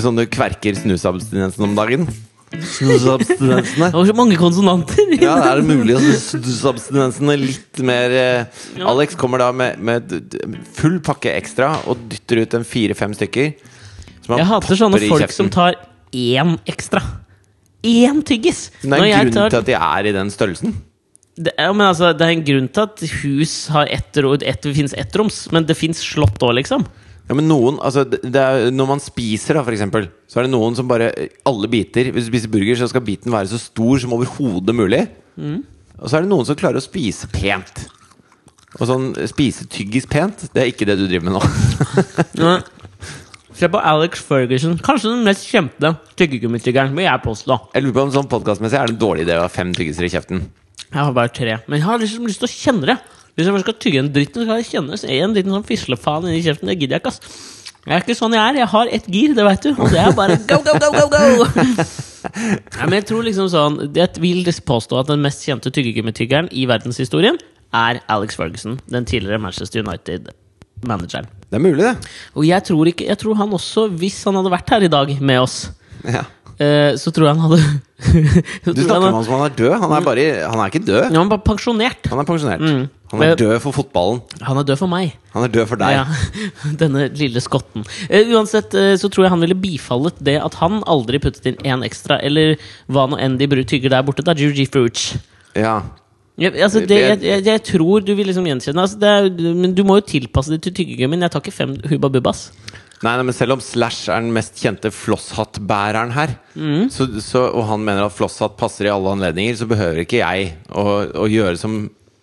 Er det sånn du kverker snusabstinensen om dagen? Snusabstinensene? Det var så mange konsonanter! Ja, er det mulig å snusabstinensene litt mer eh, Alex kommer da med, med full pakke ekstra og dytter ut en fire-fem stykker. som han Jeg hater sånne popper i folk kjeften. som tar én ekstra. Én tyggis! Men Det Når er en jeg grunn tar- til at de er i den størrelsen. det, ja, men altså, det er en grunn til at hus har ett ro- ett- Det fins ettroms, men det fins slott òg, liksom. Ja, men noen, altså er, Når man spiser, da, for eksempel, så er det noen som bare Alle biter Hvis du spiser burger, så skal biten være så stor som overhodet mulig. Mm. Og så er det noen som klarer å spise pent. Og sånn spise tyggis pent, det er ikke det du driver med nå. Ja. Se på Alex Ferguson. Kanskje den mest kjente tyggegummityggeren, vil jeg påstå. Jeg lurer på om sånn podcastmessig er det en dårlig idé å ha fem tyggiser i kjeften. Jeg har bare tre. Men jeg har liksom lyst til å kjenne det. Hvis jeg først skal tygge en dritt, så skal jeg kjenne. En liten sånn fislefaen inni kjeften. Det gidder jeg ikke, ass. Jeg er ikke sånn jeg er. Jeg har ett gir, det veit du. Og det er bare go, go, go, go, go! Nei, men jeg tror liksom sånn Jeg vil påstå at den mest kjente tyggegummityggeren i verdenshistorien er Alex Ferguson. Den tidligere Manchester United-manageren. Det er mulig, det. Og jeg tror, ikke, jeg tror han også, hvis han hadde vært her i dag med oss, Ja. eh, så tror jeg han hadde Du snakker om han som han er død. Han er, bare, han er ikke død. ja, han er pensjonert. Han er pensjonert. Mm. Han er død for fotballen. Han er død for meg. Han er død for deg. Ja, Denne lille skotten. Eh, uansett eh, så tror jeg han ville bifallet det at han aldri puttet inn én ekstra, eller hva nå enn de tygger der borte. da, Juji Fruch. Ja. Jeg, altså, det, jeg, jeg, jeg tror du vil liksom gjenkjenne altså, det er, Men du må jo tilpasse det til tyggegummien. Jeg tar ikke fem Hubba Bubbas. Nei, nei, men selv om Slash er den mest kjente flosshattbæreren her, Mm. så, så, og han mener at flosshatt passer i alle anledninger, så behøver ikke jeg å, å gjøre som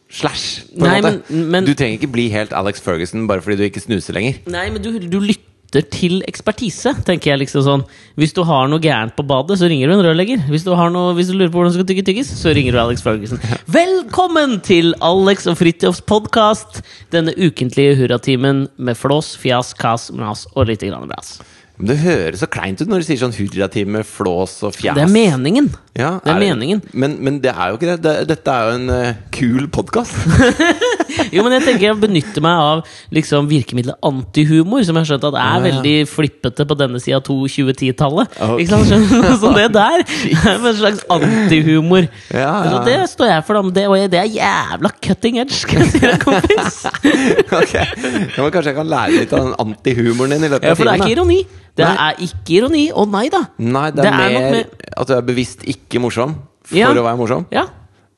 Slash. Nei, men- men- du trenger ikke bli helt Alex Ferguson bare fordi du ikke snuser lenger. Nei, men du, du lytter til ekspertise, tenker jeg liksom sånn. Hvis du har noe gærent på badet, så ringer du en rørlegger. Hvis du, har noe, hvis du lurer på hvordan du skal tygge tyggis, så ringer du Alex Ferguson. Velkommen til Alex og Fridtjofs podkast! Denne ukentlige hurratimen med flås, fjas, kas, mas og lite grann bras. Det høres så kleint ut når du sier sånn hurratime, flås og fjas. Det er meningen! Ja, det er meningen. Men, men det er jo ikke det. det dette er jo en uh, kul podkast. Jo, men jeg tenker jeg benytter meg av liksom, virkemidlet antihumor, som jeg har skjønt at er ja, ja. veldig flippete på denne sida av 2010-tallet. Ok. Ikke sant? Skjønner? Så det der er en slags antihumor. Ja, ja, Så det står jeg for, da. Det, og det er jævla cutting edge, skal jeg si deg, kompis. ok, ja, men Kanskje jeg kan lære litt av den antihumoren din i løpet Ja, av for det er ikke ironi. Det er ikke ironi. Å nei da. Nei, det er, Det er mer at du er bevisst ikke morsom for Ja. å være morsom. Ja.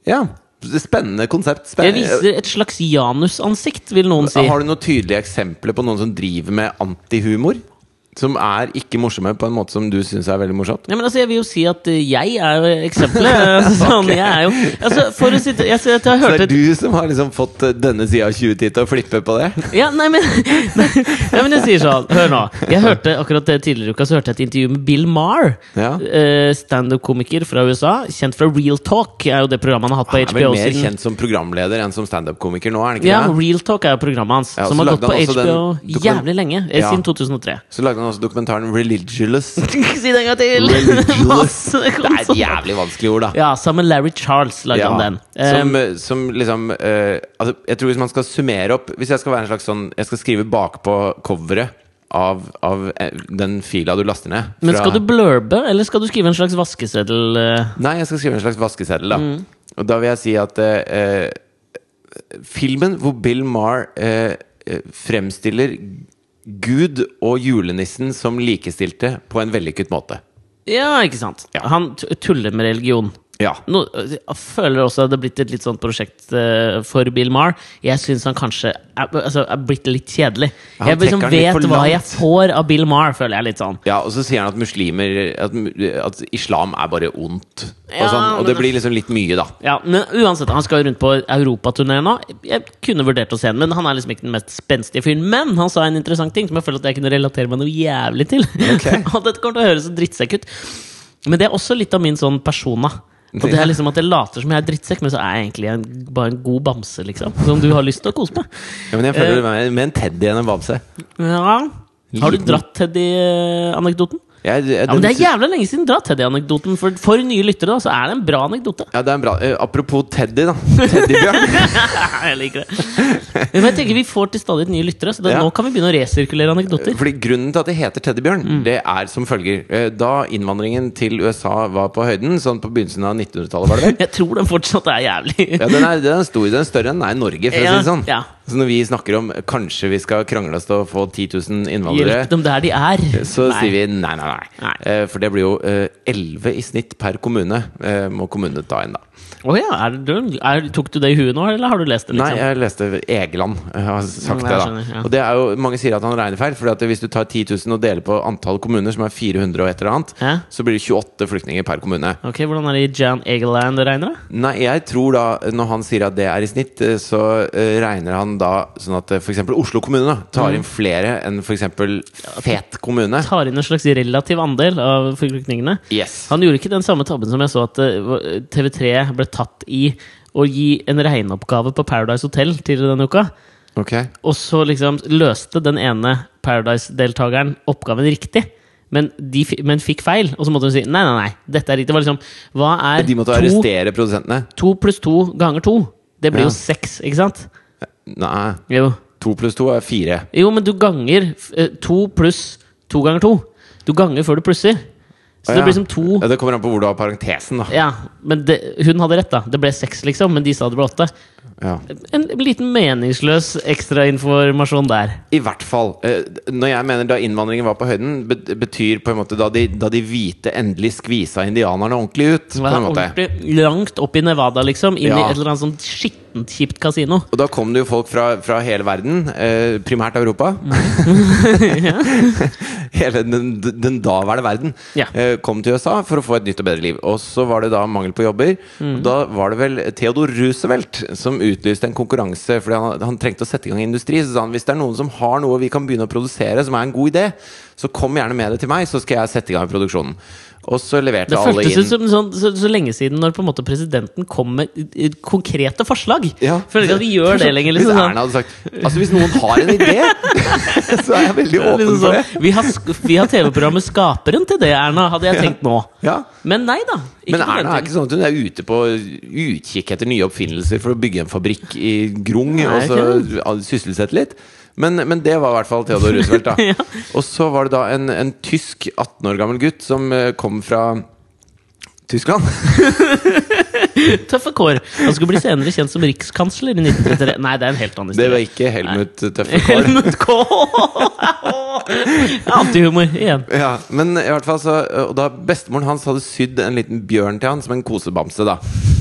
Ja, Spennende konsept. Jeg viser et slags janusansikt, vil noen si. Har du noen tydelige eksempler på noen som driver med antihumor? Som er ikke morsomme på en måte som du syns er veldig morsomt? Ja, men altså, jeg vil jo si at eh, jeg er eksempelet. Sånn, jeg er jo altså, For å sitte Jeg, jeg, jeg, Så det er du som har liksom fått eh, denne sida av 2010 til å flippe på det? Ja, nei, men, nei, men jeg sier sånn Hør nå. Jeg hørte akkurat det tidligere uka Så hørte jeg et intervju med Bill Maher. Ja. eh, Standup-komiker fra USA. Kjent fra Real Talk, er jo det programmet han har hatt på HBO. Han er vel mer siden kjent som programleder enn som standup-komiker nå, er det ikke ja, det? Real Talk er jo programmet hans, Ja, som har gått på HBO jævlig lenge. eh, Ja. Siden 2003. Så lagde han også dokumentaren Religulous. si det en gang til! Religious. Det er et jævlig vanskelig ord, da. Ja, sammen med Larry Charles lagde Ja, han den. som, eh, som liksom uh, altså, Jeg tror hvis man skal summere opp Hvis jeg skal være en slags sånn Jeg skal skrive bakpå coveret av, av eh, den fila du laster ned men skal du blurbe, eller skal du skrive en slags vaskeseddel? eh? Nei, jeg skal skrive en slags vaskeseddel, da. Mm. Og da vil jeg si at eh, eh, filmen hvor Bill Maher eh, fremstiller Gud og julenissen som likestilte på en vellykket måte. Ja, ikke sant? Han tuller med religion. Ja. Nå, jeg føler også at det er blitt et litt sånt prosjekt uh, for Bill Maher. Jeg syns han kanskje er, altså, er blitt litt kjedelig. Jeg liksom vet hva jeg får av Bill Maher, føler jeg litt sånn. Ja, og så sier han at muslimer At, at islam er bare ondt. Og, Ja, sånn, og men- det blir liksom litt mye, da. Ja, men uansett, Han skal rundt på europaturné nå. Jeg kunne vurdert å se ham, men han er liksom ikke den mest spenstige fyren. Men han sa en interessant ting som jeg føler at jeg kunne relatere meg noe jævlig til. Okay. og dette kommer til å høres så drittsekk ut. Men det er også litt av min sånn persona. Og det er liksom at Jeg later som jeg er drittsekk, men så er jeg egentlig en, bare en god bamse. liksom Som du har lyst til å kose med. Ja, men jeg føler det mer med en teddy enn en bamse. Ja Har du dratt Teddy-anekdoten? Jeg, jeg, Ja, men Det er jævlig lenge siden. Dra Teddy-anekdoten. For, for nye lyttere da, så er det en bra anekdote. ja, det er en bra uh, Apropos Teddy, da. Teddybjørn. jeg liker det. Men jeg tenker Vi får til stadig nye lyttere, så det, Ja. nå kan vi begynne å resirkulere anekdoter. Fordi Grunnen til at det heter teddybjørn, Mm. det er som følger. Eh, Da innvandringen til USA var på høyden, sånn på begynnelsen av 1900-tallet, var det vel? Jeg tror den fortsatt er jævlig. Ja, den er, den er stor, den er større enn den er i Norge, for å si Ja, det sånn. ja. Så når vi snakker om kanskje vi skal krangle oss til å få 10 000 innvandrere, Hjelp dem der de er. så Nei. sier vi nei, nei, nei. Nei. Eh, For det blir jo eh, 11 i snitt per kommune, eh, må kommunene ta inn, da. Oh, ja, er du, er, tok du det i huet nå, eller har du lest det? Liksom? Nei, jeg leste Egeland jeg har sagt jeg det, da. skjønner, ja. Og det er jo, mange sier at han regner feil, for hvis du tar 10 000 og deler på antall kommuner, som er 400 og et eller annet, Hæ? så blir det 28 flyktninger per kommune. Ok, Hvordan er det i Jan Egeland regner? da? Nei, jeg tror da, når han sier at det er i snitt, eh, så eh, regner han da sånn at f.eks. Oslo kommune da, tar inn flere enn f.eks. Fet kommune. Tar inn en slags relativ andel av flyktningene. Yes. Han gjorde ikke den samme tabben som jeg så at eh, TV3 ble tatt i å gi en regneoppgave på Paradise Hotel tidligere denne uka. Okay. Og så liksom løste den ene Paradise-deltakeren oppgaven riktig. Men, de, men fikk feil, og så måtte hun si nei, nei, nei, dette er riktig. Det liksom, hva er De måtte to, arrestere produsentene. to pluss to ganger to? Det blir Ja. jo seks, ikke sant? Nei, Jo. to pluss to er fire. jo, men du ganger eh, to pluss to ganger to. Du ganger før du plusser. Så Å, det ja. blir som to Ja, det kommer an på hvor du har parentesen, da. Ja, men det, hun hadde rett, da. Det ble seks, liksom, men de sa det ble åtte. Ja. En liten meningsløs ekstrainformasjon der. I hvert fall. eh, Når jeg mener da innvandringen var på høyden, betyr på en måte da de, da de hvite endelig skvisa indianerne ordentlig ut. På en måte. langt opp i Nevada, liksom. Inn i et eller annet sånt skittent, kjipt kasino. Og da kom det jo folk fra, fra hele verden, eh, primært Europa. hele den, den daværende verden Ja. eh, kom til USA for å få et nytt og bedre liv. Og så var det da mangel på jobber. Mm. Da var det vel Theodor Roosevelt som utlyste en konkurranse fordi han, han trengte å sette i gang industri. Så sa han hvis det er noen som har noe vi kan begynne å produsere som er en god idé, så kom gjerne med det til meg, så skal jeg sette i gang produksjonen. Og så leverte Det alle føltes inn ut som sånn, så, så lenge siden når på en måte presidenten kom med konkrete forslag. Ja. Føler ikke at vi gjør det lenger. Hvis Liksom, Erna hadde sagt Altså hvis noen har en idé, så er jeg veldig sånn. åpen liksom for det. sånn, vi har, har TV-programmet Skaperen til det, Erna, hadde jeg tenkt nå. Ja. Men nei da. Men Erna er ikke sånn at hun er ute på utkikk etter nye oppfinnelser for å bygge en fabrikk i Grung Nei, og så sysselsette litt. Men, men det var i hvert fall Theodor Roosevelt. da Ja. Og så var det da en, en tysk 18 år gammel gutt som eh, kom fra Tyskland. Tøffe kår. Han skulle bli senere kjent som rikskansler i 1933. Nei, det er en helt annen Det var ikke Helmut Tøffe Kår. Helmut K! Antihumor igjen. Ja, men i hvert fall så Og da bestemoren hans hadde sydd en liten bjørn til han som en kosebamse. da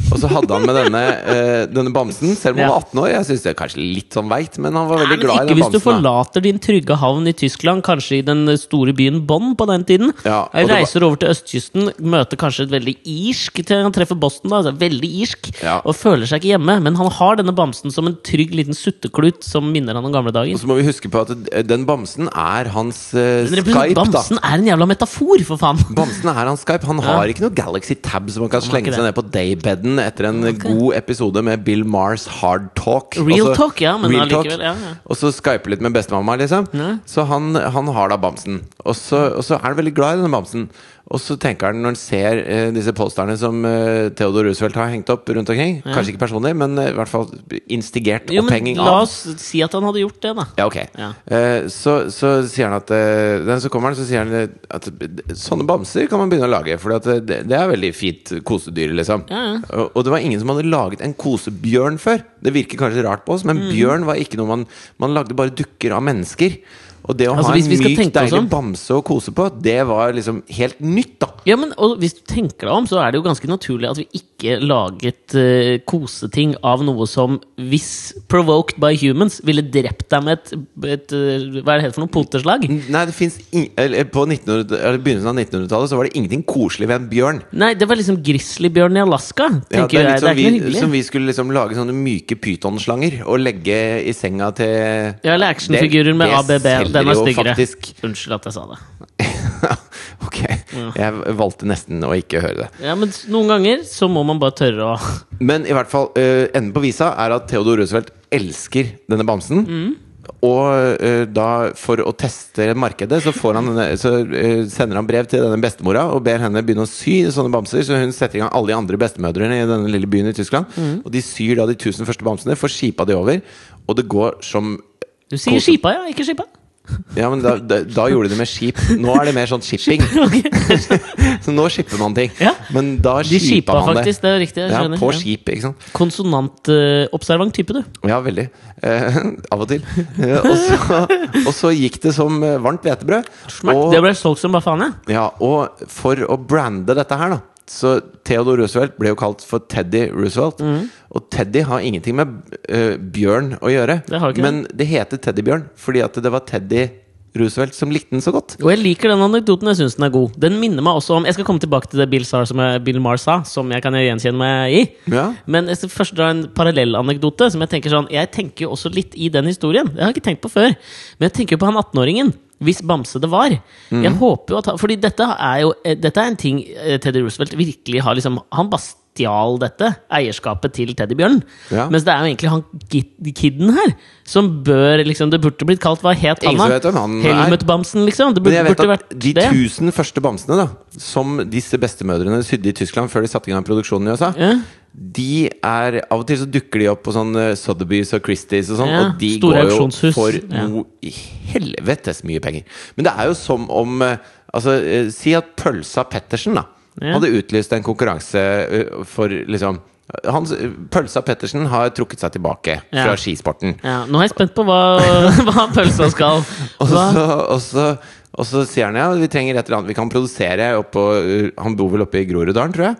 Og så hadde han med denne, eh, denne bamsen, selv om han var 18 år. Jeg synes det er kanskje litt sånn veit, men han var veldig Nei, glad i ikke hvis du forlater din trygge havn i Tyskland, kanskje i den store byen Bonn på den tiden. Ja, reiser over til østkysten, møter kanskje et veldig irsk til han treffer Boston. da altså Veldig irsk Ja. Og føler seg ikke hjemme. Men han har denne bamsen som en trygg liten sutteklut som minner han om gamle dager. Og så må vi huske på at den bamsen er hans uh, Skype, da. Bamsen er en jævla metafor, for faen! Bamsen er hans Skype. Han har ikke noe Galaxy Tab som han kan han slenge seg ned på daybeden etter en god episode med Bill Mars Hard Talk. Real Også, talk, ja, men allikevel, ja, ja. Og så skype litt med bestemamma, liksom. Ja. Så han, han har da bamsen. Og så, og så er han veldig glad i denne bamsen. Og så tenker han når han ser uh, disse posterne som uh, Theodor Roosevelt har hengt opp rundt omkring Kanskje ikke personlig, men uh, i hvert fall instigert Jo, opphenging av La av. oss si at han hadde gjort det, da. Ja, ok. Ja. Eh, så, så sier han at eh, den Så kommer han så sier han eh, at eh, sånne bamser kan man begynne å lage. For det, det er veldig fint kosedyr, liksom. Ja, ja. Og, og det var ingen som hadde laget en kosebjørn før. Det virker kanskje rart på oss, men Mm. bjørn var ikke noe man Man lagde bare dukker av mennesker. Og det å Altså, ha en myk, deilig bamse å kose på, det var liksom helt nytt, da. Ja, men Hvis du tenker deg om, så er det jo ganske naturlig at vi ikke laget uh, koseting av noe som, hvis provoked by humans, ville drept deg med et, et uh, Hva er det helt for noe? Poteslag? Nei, det finnes På 1900, eller begynnelsen av 1900-tallet så var det ingenting koselig ved en bjørn. Nei, det var liksom grizzlybjørn i Alaska. Ja, det er litt Det som vi, som vi skulle liksom lage sånne myke pytonslanger og legge i senga til Ja, eller actionfigurer med. Det ABB. Selger Den er jo faktisk. Unnskyld at jeg sa det. ok, jeg valgte nesten å ikke høre det. Ja, Men noen ganger så må man bare tørre å Men i hvert fall, uh, enden på visa er at Theodor Roosevelt elsker denne bamsen. Og uh, da, for å teste markedet, så, får han, så uh, sender han brev til denne bestemora og ber henne begynne å sy sånne bamser. Så hun setter i gang alle de andre bestemødrene i denne lille byen i Tyskland. Og de syr da de tusen første bamsene, får skipa de over, og det går som Du sier skipa, ja, ikke skipa? Ja, men da, da, da gjorde de det med skip. Nå er det mer sånn shipping. Så nå shipper man ting. Ja. Men da De skipa skipa man faktisk, det er riktig. Jeg. Ja, skjønner. på Ja. skip, ikke sant. Konsonantobservant type, du. Ja, veldig. Eh, av og til. Eh, og, så, og så gikk det som eh, varmt hvetebrød. Smack. Og- Det ble solgt som bare faen, jeg. Ja, og for å brande dette her, da Så Theodore Roosevelt ble jo kalt for Teddy Roosevelt. Mm. Og Teddy har ingenting med uh, bjørn å gjøre. Det men det heter Teddybjørn fordi at det var Teddy Roosevelt som likte den så godt. Og jeg liker den anekdoten. Jeg synes den er god. Den minner meg også om Jeg skal komme tilbake til det Bill, Sar, som jeg, Bill Maher sa, som jeg kan gjenkjenne meg i. Ja. Men jeg skal først dra en parallellanekdote. Som Jeg tenker sånn Jeg tenker jo også litt i den historien. Det har jeg ikke tenkt på før. Men jeg tenker jo på han 18-åringen. Hvis Bamse det var. Mm. Jeg håper jo at han, Fordi dette er jo eh, Dette er en ting eh, Teddy Roosevelt virkelig har liksom Han bare stjal dette. Eierskapet til teddybjørnen. Ja. Mens det er jo egentlig han Kidden kiden her som bør liksom Det burde blitt kalt Hva het han, da? Helmut-Bamsen, liksom. Det Men burde, jeg vet at de tusen første bamsene da som disse bestemødrene sydde i Tyskland før de satte i gang produksjonen i USA, Ja. De er Av og til så dukker de opp på sånn eh, Sotheby's og Christies og sånn, Ja, og de går jo for Ja. noe helvetes mye penger. Men det er jo som om eh, Altså, eh, si at Pølsa Pettersen da Ja. hadde utlyst en konkurranse for liksom hans, Pølsa Pettersen har trukket seg tilbake Ja. fra skisporten. Ja, nå er jeg spent på hva, hva pølsa skal. Og så, og, så, og så sier han ja, vi trenger et eller annet vi kan produsere oppå Han bor vel oppe i Groruddalen, tror jeg.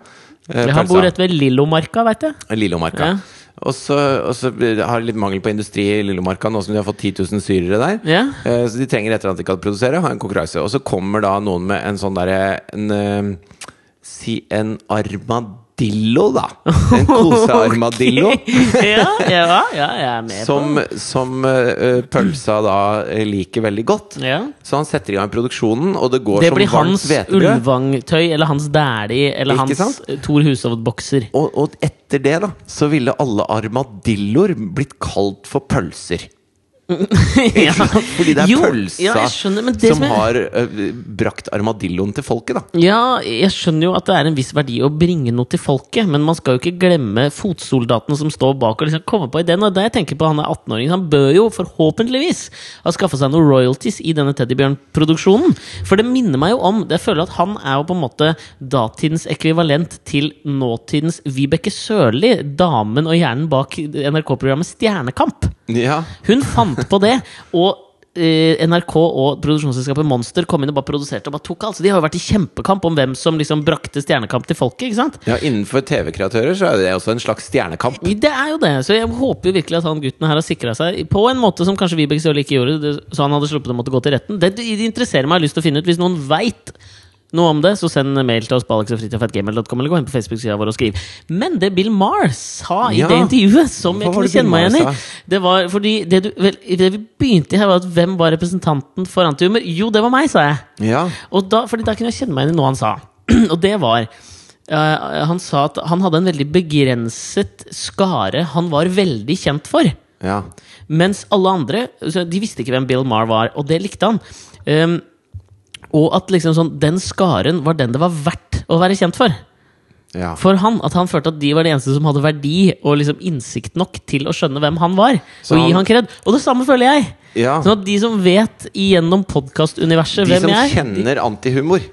Eh, Ja, han bor rett ved Lillomarka, veit du. Lillomarka. Ja. Og så, og så har de litt mangel på industri i Lillomarka, nå som de har fått 10 000 syrere der. Ja. Eh, Så de trenger et eller annet de kan produsere, ha en konkurranse. Og så kommer da noen med en sånn derre en, en, en en armadillo, da. En kosearmadillo. ja, ja, ja, jeg er med Som, på som uh, pølsa da eh, liker veldig godt. ja. Så han setter i gang produksjonen, og det går Det blir som varmt hans hvetebrød. Ulvang-tøy, eller hans Dæhlie, eller Ikke hans sant? Thor Hushovd-bokser. Og, og etter det da så ville alle armadilloer blitt kalt for pølser. ja. Fordi det er Jo, pølsa ja, skjønner, det som som jeg- har ø, brakt armadilloen til folket, da. Ja, jeg skjønner jo at det er en viss verdi å bringe noe til folket, men man skal jo ikke glemme fotsoldatene som står bak og liksom kommer på ideen. Og det jeg tenker på han er 18-åring, han bør jo forhåpentligvis ha skaffa seg noen royalties i denne Teddybjørn-produksjonen. For det minner meg jo om Jeg føler at han er jo på en måte datidens ekvivalent til nåtidens Vibeke Sørli, damen og hjernen bak NRK-programmet Stjernekamp. Ja, Hun fant på det, og eh, NRK og produksjonsselskapet Monster kom inn og bare produserte og bare tok alt. Så de har jo vært i kjempekamp om hvem som liksom brakte Stjernekamp til folket. ikke sant? ja Innenfor TV-kreatører så er det også en slags stjernekamp. Det er jo det, så jeg håper jo virkelig at han gutten her har sikra seg på en måte som kanskje Vibeke Sørli ikke gjorde, så han hadde sluppet å måtte gå til retten. Det, det interesserer meg, jeg har lyst til å finne ut. Hvis noen veit noe om det, så send mail til oss på alexogfritjof.gmail.com eller gå inn på Facebook-sida vår og skriv. Men det Bill Maher sa i Ja. det intervjuet, som jeg Hva var kunne kjenne meg igjen i, det var fordi det, du, vel, det vi begynte i her, var at hvem var representanten for antihumor? Jo, det var meg, sa jeg. Ja, Og da, fordi da kunne jeg kjenne meg igjen i noe han sa. og det var uh, Han sa at han hadde en veldig begrenset skare han var veldig kjent for. ja. Mens alle andre De visste ikke hvem Bill Maher var, og det likte han. Um, og at liksom sånn den skaren var den det var verdt å være kjent for. Ja. For han, At han følte at de var de eneste som hadde verdi og liksom innsikt nok til å skjønne hvem han var. Så og gi han- kred. Og det samme føler jeg! ja. Sånn at de som vet gjennom podkastuniverset hvem jeg er De som kjenner antihumor,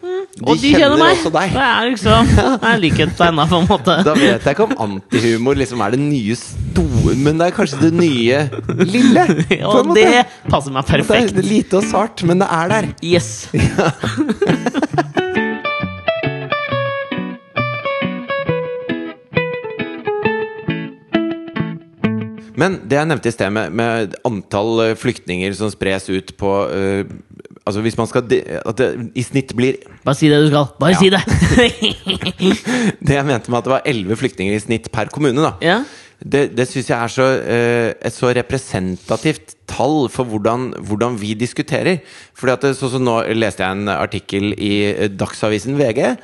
og de kjenner meg! også deg. Det er liksom Det er likhetstegn, på en måte. Da vet jeg ikke om antihumor liksom er det nye store Men det er kanskje det nye lille. Og det passer meg perfekt. Det er lite og sart, men det er der. Yes. Men det jeg nevnte i sted, med, med antall eh, flyktninger som spres ut på uh, Altså hvis man skal At det i snitt blir Bare si det du skal. Bare Ja. si det! Det jeg mente med at det var 11 flyktninger i snitt per kommune, da. ja. Det, det syns jeg er så, uh, et så representativt tall for hvordan, hvordan vi diskuterer. Fordi at sånn som Nå leste jeg en artikkel i Dagsavisen VG,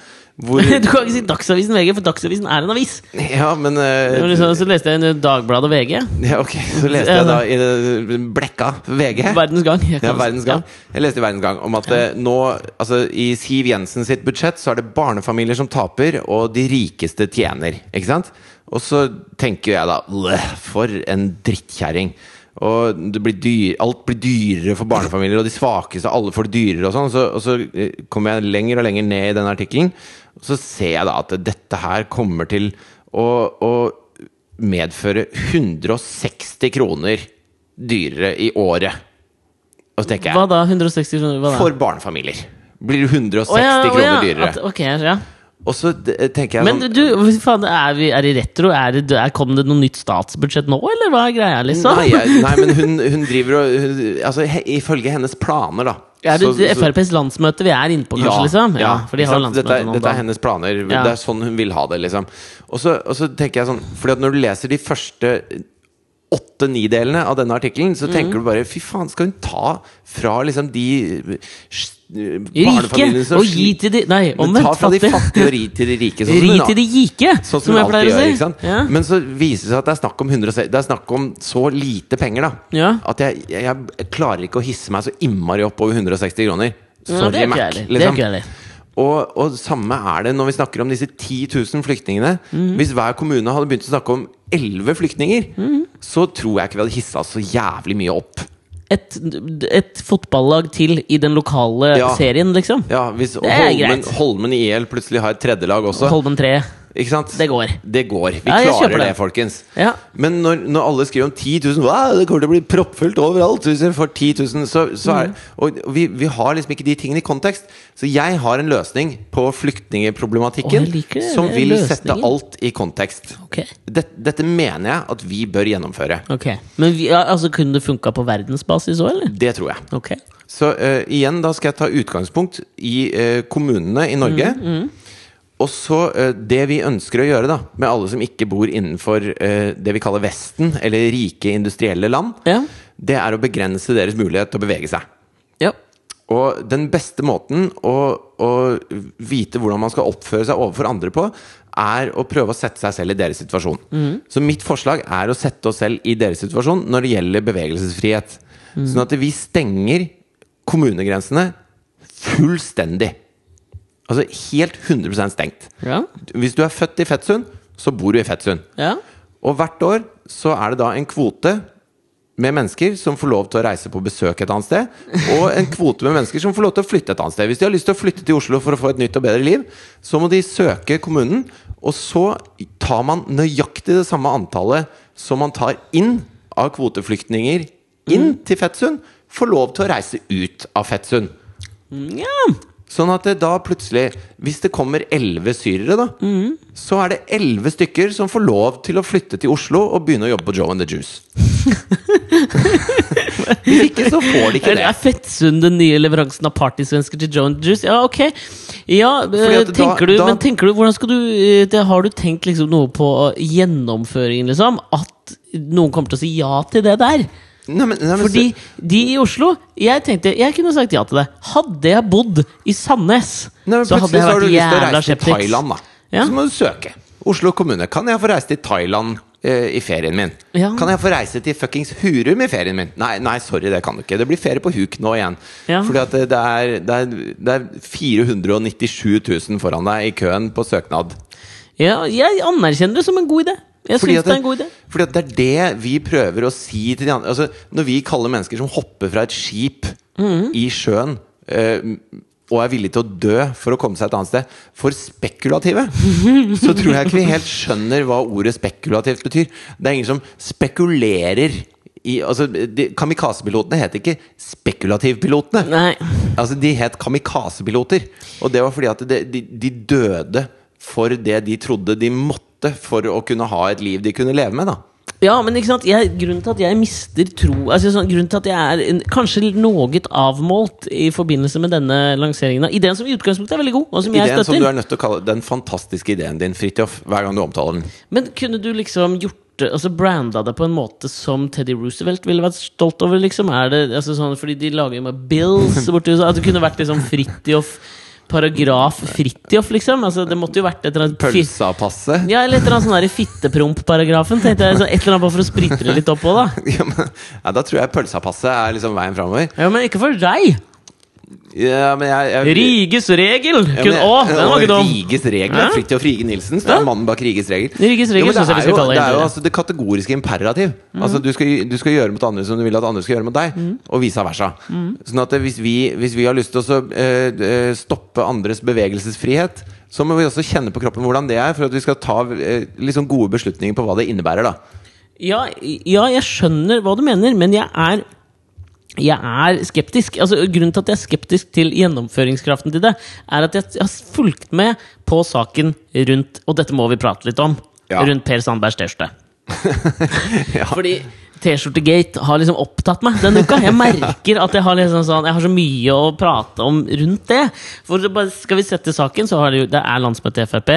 Hvor Du kan ikke si Dagsavisen VG, for Dagsavisen er en avis. Ja, men uh, liksom, så leste jeg en Dagbladet VG. ja, Ok, så leste jeg da i det blekka VG. Verdens Gang. jeg Ja, Verdens Gang. Jeg leste i Verdens Gang om at eh, nå Altså, i Siv Jensen sitt budsjett så er det barnefamilier som taper, og de rikeste tjener. Ikke sant? Og så tenker jeg da For en drittkjerring. Og det blir dyr, alt blir dyrere for barnefamilier, og de svakeste, alle får det dyrere og sånn. Og så, og så eh, kommer jeg lenger og lenger ned i den artikkelen, så ser jeg da at dette her kommer til å, å medføre 160 kroner dyrere i året. Og så tenker jeg Hva da? 160 kroner? Hva da? For barnefamilier blir det 160 Å ja, kroner ja, dyrere. At, ok, ja. Og så tenker jeg Men sånn du, faen, er, vi, er det retro? Er det, er, kom det noe nytt statsbudsjett nå, eller hva er greia, liksom? Nei, nei, men hun, hun driver og hun, Altså, he, ifølge hennes planer, da er det så- FrPs landsmøte vi er inne på, kanskje? liksom? Ja, for de dette, er- dette er hennes planer. Ja. Det er sånn hun vil ha det. liksom Og så, og så tenker jeg sånn Fordi at når du leser de første åtte-ni-delene av denne artikkelen, så Mhm. tenker du bare Fy faen, skal hun ta fra liksom de Rike og gi til de Nei, omvendt. ta fra de Fattige. og ri til de rike. sånn Ri til de gike, Sånn som, som jeg pleier å si. Ja. Men så viser det seg at det er snakk om 100, Det er snakk om så lite penger, da. Ja. At jeg, jeg, jeg klarer ikke å hisse meg så innmari opp over 160 kroner. Ja, Sorry, det ikke Mac. Liksom. Og, og samme er det når vi snakker om disse 10 000 flyktningene. Mm. Hvis hver kommune hadde begynt å snakke om 11 flyktninger, mm. så tror jeg ikke vi hadde hissa så jævlig mye opp. Et, et fotballag til i den lokale Ja. serien, liksom. Ja, Hvis Det er Holmen, greit. Holmen IL plutselig har et tredjelag også. Holmen 3. Ikke sant? Det går. Det går. Vi Ja, klarer det, det. folkens. Ja. Men når, når alle skriver om 10 000 wow, Det kommer til å bli proppfullt overalt hvis vi får 10 000 så, så Mm. er, Og vi, vi har liksom ikke de tingene i kontekst. Så jeg har en løsning på flyktningeproblematikken som vil løsningen. sette alt i kontekst. Okay. Dette, dette mener jeg at vi bør gjennomføre. Okay. Men vi, altså, kunne det funka på verdensbasis òg, eller? Det tror jeg. Okay. Så uh, igjen, da skal jeg ta utgangspunkt i uh, kommunene i Norge. Mm, Og så eh, det vi ønsker å gjøre da med alle som ikke bor innenfor eh, det vi kaller Vesten, eller rike industrielle land, Ja. det er å begrense deres mulighet til å bevege seg. ja. Og den beste måten å, å vite hvordan man skal oppføre seg overfor andre på, er å prøve å sette seg selv i deres situasjon. Så mitt forslag er å sette oss selv i deres situasjon når det gjelder bevegelsesfrihet. Sånn at vi stenger kommunegrensene fullstendig. Altså helt 100 stengt. Ja. Hvis du er født i Fettsund, så bor du i Fettsund. ja. Og hvert år så er det da en kvote med mennesker som får lov til å reise på besøk et annet sted, og en kvote med mennesker som får lov til å flytte et annet sted. Hvis de har lyst til å flytte til Oslo for å få et nytt og bedre liv, så må de søke kommunen, og så tar man nøyaktig det samme antallet som man tar inn av kvoteflyktninger inn til Fettsund, får lov til å reise ut av Fettsund. ja. Sånn at det da plutselig, hvis det kommer elleve syrere, da, så er det elleve stykker som får lov til å flytte til Oslo og begynne å jobbe på Joe and the Juice. Hvis ikke, så får de ikke det. er Fettsund den nye leveransen av partysvensker til Joe and the Juice? Ja, ok. Ja, eh, da- du, da- men tenker du Hvordan skal du eh, det, Har du tenkt liksom noe på gjennomføringen, liksom? At noen kommer til å si ja til det der? Nei, men, nei, men, Fordi de i Oslo Jeg tenkte, jeg kunne sagt ja til det. Hadde jeg bodd i Sandnes, nei, men så hadde jeg vært jævla skeptisk. Thailand, da. Ja. Så må du søke. Oslo kommune. Kan jeg få reise til Thailand eh, i ferien min? Ja. Kan jeg få reise til fuckings Hurum i ferien min? Nei, nei, sorry, det kan du ikke. Det blir ferie på huk nå igjen. Ja. Fordi at det, det, er, det, er, det er 497 000 foran deg i køen på søknad. Ja, jeg anerkjenner det som en god idé. Jeg Fordi syns at det er en god idé. Fordi det er det vi prøver å si til de andre altså, Når vi kaller mennesker som hopper fra et skip mm. i sjøen eh, og er villige til å dø for å komme seg et annet sted, for spekulative, så tror jeg ikke vi helt skjønner hva ordet spekulativt betyr. Det er ingen som spekulerer i altså, Kamikaze-pilotene het ikke spekulativpilotene. Nei. Altså, de het kamikaze-piloter. Og det var fordi at de, de, de døde for det de trodde de måtte for å kunne ha et liv de kunne leve med, da. Ja, men ikke sant? Jeg, grunnen til at jeg mister tro altså, sånn, Grunnen til at jeg er en, kanskje noe avmålt i forbindelse med denne lanseringen ideen som i utgangspunktet er veldig god, og som jeg Ideen som du er nødt til å kalle den fantastiske ideen din, Fridtjof, hver gang du omtaler den. Men kunne du liksom gjort det Altså branda det på en måte som Teddy Roosevelt ville vært stolt over, liksom? Er det altså sånn fordi de lager jo med bills borti USA? At det kunne vært liksom Fridtjof paragraf Fridtjof, liksom. Altså, det måtte jo vært et eller annet Pølsa-passet. Ja, eller et eller annet sånn der fittepromp-paragrafen. Tenkte jeg, så Et eller annet bare for å spritte det litt opp på, da. Ja, men, ja, da tror jeg pølsa-passet er liksom veien framover. Ja, Men ikke for deg! Ja, men jeg, jeg, Riges regel! Ja, Kun, å, den var ikke dum! Riges regler. Hæ? Fridtjof Rige Nilsen. Det er mannen bak Riges regel. Riges regel Jo, det er jo, det er jo altså det kategoriske imperativ. Altså du skal, du skal gjøre mot andre som du vil at andre skal gjøre mot deg, og vice versa. Sånn at hvis, vi, hvis vi har lyst til å så, eh, stoppe andres bevegelsesfrihet, så må vi også kjenne på kroppen hvordan det er, for at vi skal ta eh, liksom gode beslutninger på hva det innebærer. da Ja, ja, jeg skjønner hva du mener, men jeg er jeg er skeptisk. Altså, grunnen til at jeg er skeptisk til gjennomføringskraften til det, er at jeg har fulgt med på saken rundt Og dette må vi prate litt om. Ja. Rundt Per Sandbergs T-skjorte. Ja. Fordi T-skjorte-gate har liksom opptatt meg denne uka. Jeg merker at jeg har, liksom sånn, jeg har så mye å prate om rundt det. For bare- Skal vi sette saken, så har det jo Det er landsmøte i Frp.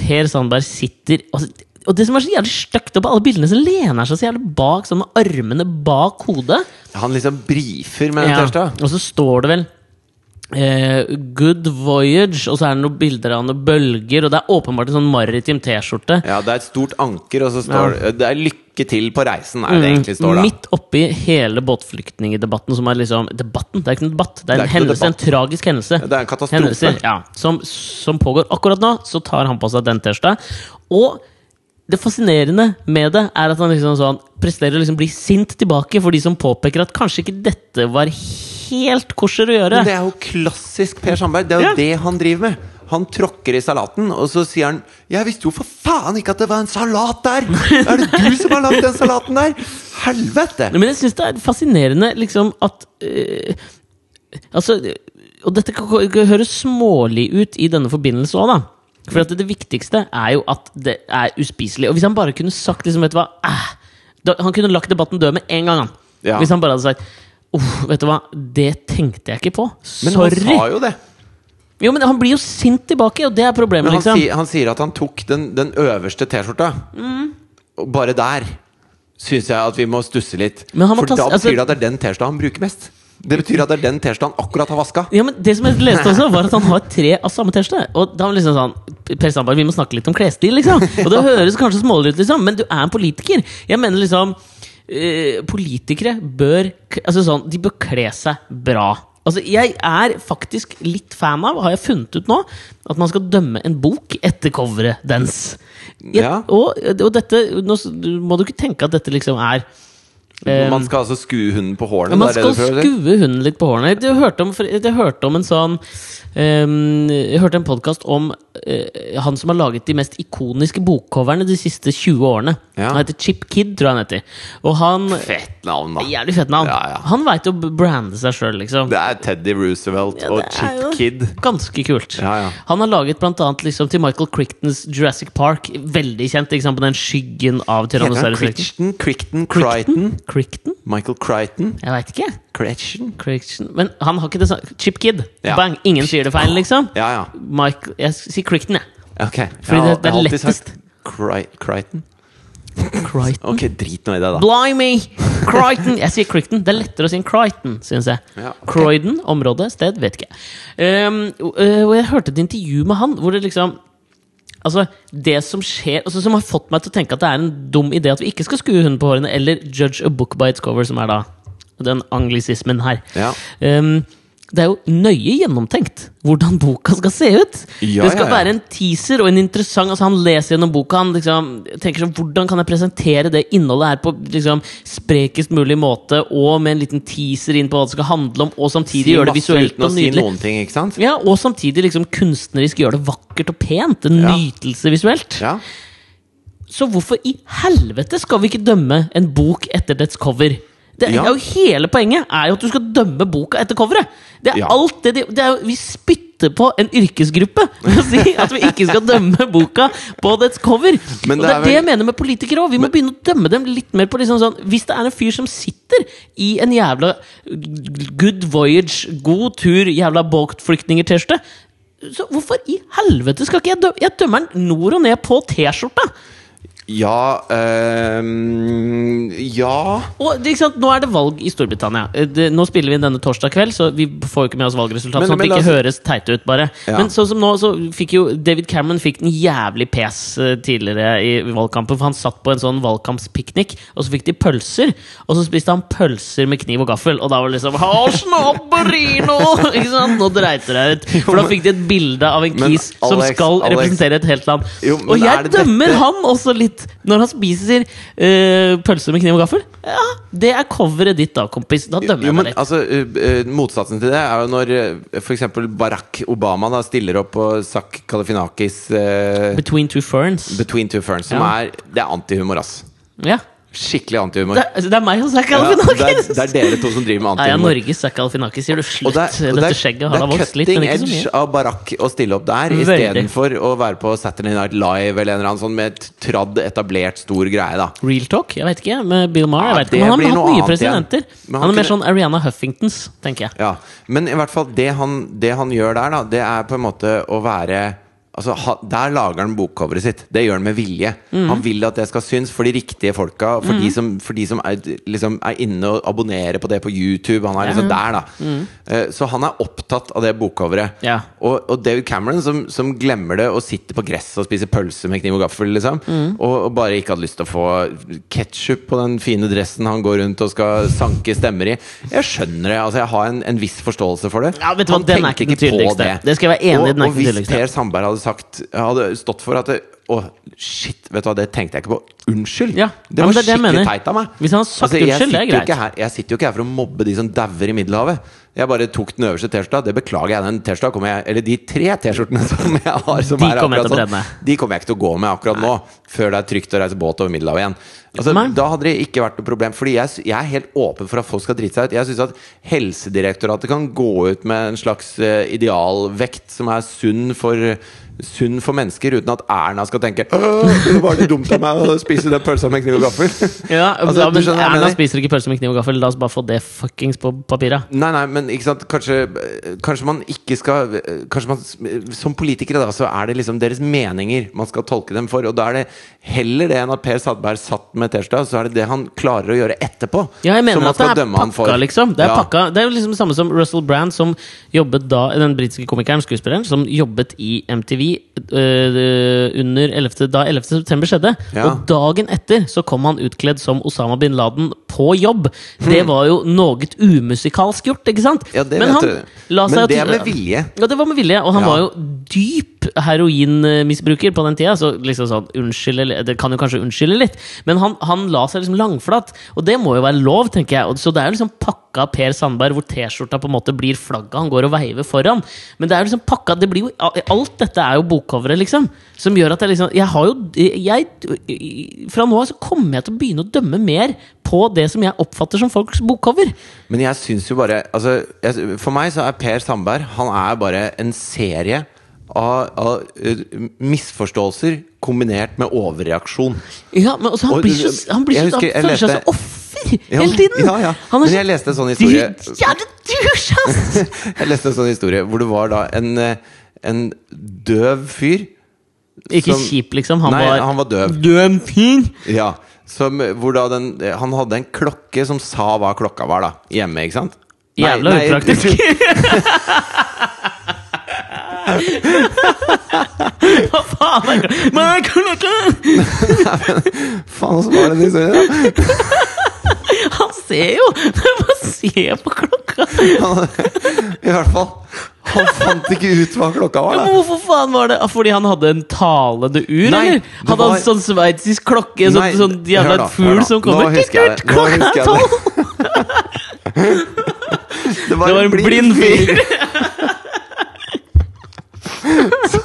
Per Sandberg sitter altså, Og det som er så jævlig stygt på alle bildene, så lener han seg så jævlig bak, sånn med armene bak hodet. Han liksom brifer med den Ja. Og så står det vel eh, 'Good Voyage', og så er det noen bilder av noen bølger, og det er åpenbart en sånn maritim T-skjorte. Ja, det er et stort anker, og så står det Det er 'lykke til på reisen', er det mm. egentlig står da. Midt oppi hele båtflyktningdebatten, som er liksom Debatten? Det er ikke noen debatt, det er, Det er en hendelse, en tragisk hendelse. Det er en katastrofe. Hendelse, ja, som, som pågår akkurat nå. Så tar han på seg den T-skjorta. Og det fascinerende med det er at han liksom sånn presterer å liksom bli sint tilbake for de som påpeker at kanskje ikke dette var helt kosher å gjøre. Men det er jo klassisk Per Sandberg. Det er jo Ja. det han driver med. Han tråkker i salaten, og så sier han 'Jeg visste jo for faen ikke at det var en salat der!' 'Er det du som har lagd den salaten der?' Helvete! Men jeg syns det er fascinerende liksom at øh, Altså Og dette høres smålig ut i denne forbindelse òg, da. For det viktigste er jo at det er uspiselig. Og hvis han bare kunne sagt liksom, vet du hva eh, da, Han kunne lagt debatten død med en gang. Han. Ja. Hvis han bare hadde sagt vet du hva, det tenkte jeg ikke på. Men han sa jo det. Jo, men Han blir jo sint tilbake, og det er problemet. Men han, liksom sier, han sier at han tok den, den øverste T-skjorta. Mm. Bare der syns jeg at vi må stusse litt. Men han må For ta- da altså- det at det er den T-skjorta han bruker mest. Det betyr at det er den T-skjorta han akkurat har vaska. Ja, men Det som jeg leste også, var at han har tre av samme T-skjorte. Og da var liksom sånn Per Sandberg, vi må snakke litt om klesstil, liksom. Og det høres kanskje smålig ut, liksom, men du er en politiker. Jeg mener liksom eh, Politikere bør Altså sånn, de bør kle seg bra. Altså, Jeg er faktisk litt fan av, har jeg funnet ut nå, at man skal dømme en bok etter coveret dens. Jeg, Ja. og, og dette Nå må du ikke tenke at dette liksom er Man skal altså skue hunden på hårene. man skal skue hunden litt på hårene. Jeg hørte om, jeg hørte om en sånn um, Jeg hørte en podkast om uh, han som har laget de mest ikoniske bokcoverne de siste 20 årene. Ja. Han heter Chip Kid, tror jeg han heter. Og han Fett navn, da. Jævlig fett navn. Ja, ja. Han veit å brande seg sjøl, liksom. Det er Teddy Roosevelt og Chip Kid. Ganske kult. Ja, ja. Han har laget blant annet liksom, til Michael Crichtons Jurassic Park. Veldig kjent ikke sant, på den skyggen av Tyrannosaurus Crichton, Crichton? Crichton? Crichton? Crichton? Michael Crichton? Jeg veit ikke. Crichton? Crichton. Men han har ikke det samme Chip Kid. Ja. Bang! Ingen sier det feil, liksom. Ja, ja. Michael, jeg sier Crichton, jeg. Ok. Fordi Jeg det- det er lettest. Cri- Crichton? Crichton. Ok, drit nå i det, da. Blimey! Crichton! Jeg sier Crichton. Det er lettere å si Crichton, syns jeg. Ja, okay. Croydon, område, sted, vet ikke. Um, og jeg hørte et intervju med han hvor det liksom Altså, det som skjer altså, Som har fått meg til å tenke at det er en dum idé at vi ikke skal skue hunden på hårene, eller judge a book by its cover, som er da den anglisismen her. Ja. Um, det er jo nøye gjennomtenkt hvordan boka skal se ut. Ja, det skal ja, ja. være en teaser og en interessant altså Han leser gjennom boka. Han liksom tenker sånn, Hvordan kan jeg presentere det innholdet her på liksom, sprekest mulig måte, og med en liten teaser inn på hva det skal handle om, og samtidig gjøre det visuelt og si nydelig. noen ting, ikke sant? Ja, Og samtidig liksom kunstnerisk gjøre det vakkert og pent. En nytelse visuelt. Ja. Så hvorfor i helvete skal vi ikke dømme en bok etter dets cover? Det er Ja. jo Hele poenget er jo at du skal dømme boka etter coveret! Det er Ja. alt det, de- det er Vi spytter på en yrkesgruppe ved å si at vi ikke skal dømme boka på dets cover! Men og det det er vel... det jeg mener med politikere òg. Vi må begynne å dømme dem litt mer på liksom sånn Hvis det er en fyr som sitter i en jævla good voyage, god tur, jævla båtflyktninger-T-skjorte så hvorfor i helvete skal ikke jeg dømme Jeg dømmer den nord og ned på T-skjorta! Ja øh, Ja Og ikke sant, Nå er det valg i Storbritannia. Eh, Det, nå spiller vi inn denne torsdag kveld, så vi får jo ikke med oss valgresultat. Men- Sånn at det ikke oss- høres teite ut, bare. Ja. Men sånn som nå, så fikk jo David Cameron fikk den jævlig pes eh, tidligere i valgkampen. For han satt på en sånn valgkampspiknik, og så fikk de pølser. Og så spiste han pølser med kniv og gaffel, og da var det liksom «Ha, snabberino!» Ikke sant? Nå dreit det deg ut. For da fikk de et bilde av en kis som skal Alex. representere et helt land. Jo, og jeg dømmer dette- han også litt når han spiser uh, pølser med kniv og gaffel. Ja, det er coveret ditt da, kompis. Da dømmer Jo, jeg men deg litt. altså, uh, Motsatsen til det er jo når uh, eksempel Barack Obama da stiller opp på Zack Kalifinakis uh, Between two ferns. Between Two Ferns, som Ja. er Det er antihumor, ass. Ja. Skikkelig antihumor. Det, er- det er meg og Zack Ja, det, er, Galifianakis! det er dere to som driver med jeg er antihumor. Norges Zack Galifianakis, sier du. Slutt. det og det Dette skjegget det har da vokst litt, cutting men ikke så edge mye. av Barack å stille opp der, Veldig. istedenfor å være på Saturday Night Live eller en eller annen sånn med et tradd, etablert, stor greie. da Real talk? Jeg vet ikke. Med Bill Maher. Ja, Jeg vet ikke det han blir har noe hatt mye annet igjen. presidenter. Men han Han er mer kunne- sånn Ariana Huffingtons, tenker jeg. Ja, Men i hvert fall det han, det han gjør der, da, det er på en måte å være Altså, Der lager han bokcoveret sitt. Det gjør han med vilje. Mm. Han vil at det skal synes for de riktige folka. For de som, for de som er, liksom, er inne og abonnerer på det på YouTube. Han er liksom der, da. Mm. Så han er opptatt av det bokcoveret. Ja. Og, og David Cameron, som, som glemmer det og sitter på gresset og spiser pølse med kniv og gaffel, liksom. Mhm. Og, og bare ikke hadde lyst til å få ketsjup på den fine dressen han går rundt og skal sanke stemmer i. Jeg skjønner det. altså Jeg har en, en viss forståelse for det. Ja, Han den tenkte ikke den på Det skal jeg være enig i, og, den og ikke hvis. Per Sandberg hadde sagt Hadde stått for at det, Å, shit, vet du hva, det tenkte jeg ikke på. Unnskyld! Ja, Det var det det skikkelig teit av meg. Hvis han hadde sagt altså, unnskyld, det er greit. her- Jeg sitter jo ikke her for å mobbe de som dauer i Middelhavet. Jeg bare tok den øverste T-skjorta. Det beklager jeg. Den T-skjorta kommer jeg Eller de tre T-skjortene som jeg har, som De er jeg akkurat sånn, de kommer jeg ikke til å gå med akkurat nå. Før det er trygt å reise båt over Middelhavet igjen. Altså, da hadde det ikke vært noe problem. Fordi jeg, jeg er helt åpen for at folk skal drite seg ut. Jeg syns at Helsedirektoratet kan gå ut med en slags eh, idealvekt som er sunn for Sunn for mennesker, uten at Erna skal tenke «Åh, var det dumt av meg å spise den pølsa med kniv og gaffel. Ja, Altså, men skjønner Erna spiser ikke pølse med kniv og gaffel. La oss bare få det fuckings på papiret. Nei, nei, men ikke sant Kanskje, kanskje man ikke skal Kanskje man Som politikere, da, så er det liksom deres meninger man skal tolke dem for. Og da er det heller det enn at Per Sadberg satt med T-skjorta, så er det det han klarer å gjøre etterpå. Ja, jeg mener at det er pakka, liksom. Det er, Ja. pakka. det er jo liksom det samme som Russell Brand, som jobbet da Den britiske komikeren, skuespilleren, som jobbet i MTV øh, under 11., da 11. september skjedde. Ja. Og dagen etter så kom han utkledd som Osama bin Laden på jobb. Det var jo noe umusikalsk gjort, ikke sant? Hmm. Ja, det Men vet han du. Men det er med vilje. Ja, det var med vilje, og han Ja. var jo dyp heroinmisbruker på den tida. Så liksom sånn, unnskyld, eller- det kan jo kanskje unnskylde litt, men han, han la seg liksom langflat. Og det må jo være lov, tenker jeg. Så det er jo liksom pakka Per Sandberg, hvor T-skjorta på en måte blir flagget. Han går og veiver foran. Men det er jo liksom pakka det blir jo, Alt dette er jo bokcoveret, liksom. Som gjør at jeg liksom Jeg har jo jeg, Fra nå av så kommer jeg til å begynne å dømme mer på det som jeg oppfatter som folks bokcover. Men jeg syns jo bare altså, jeg, For meg så er Per Sandberg Han er bare en serie av, av eh, misforståelser kombinert med overreaksjon. Ja, men også, han Og- blir så, han blir så, husker han føler seg så offer Ja, hele tiden! ja, ja. Han er Men så- jeg leste en sånn historie Du! Jeg leste en sånn historie hvor det var da en, eh, en døv fyr Ikke Som- kjip, liksom. Han Nei, var han var døv. Døv fyr! Ja, som, hvor da den, han hadde en klokke som sa hva klokka var, da. Hjemme, ikke sant? Jævla upraktisk. Hva faen er det? Men! Faen, så var den historien, da? Han ser jo! Bare se på klokka! I hvert fall. Han fant ikke ut hva klokka var, Men da. hvorfor faen var det? Ah, Fordi han hadde en talende ur, Nei, eller? Hadde var- han sånn sveitsisk klokke? Sånn, Nei, sånn jævla da, fugl som kommer Nå husker jeg det. Klokka er tolv! det. Det var en blind fyr!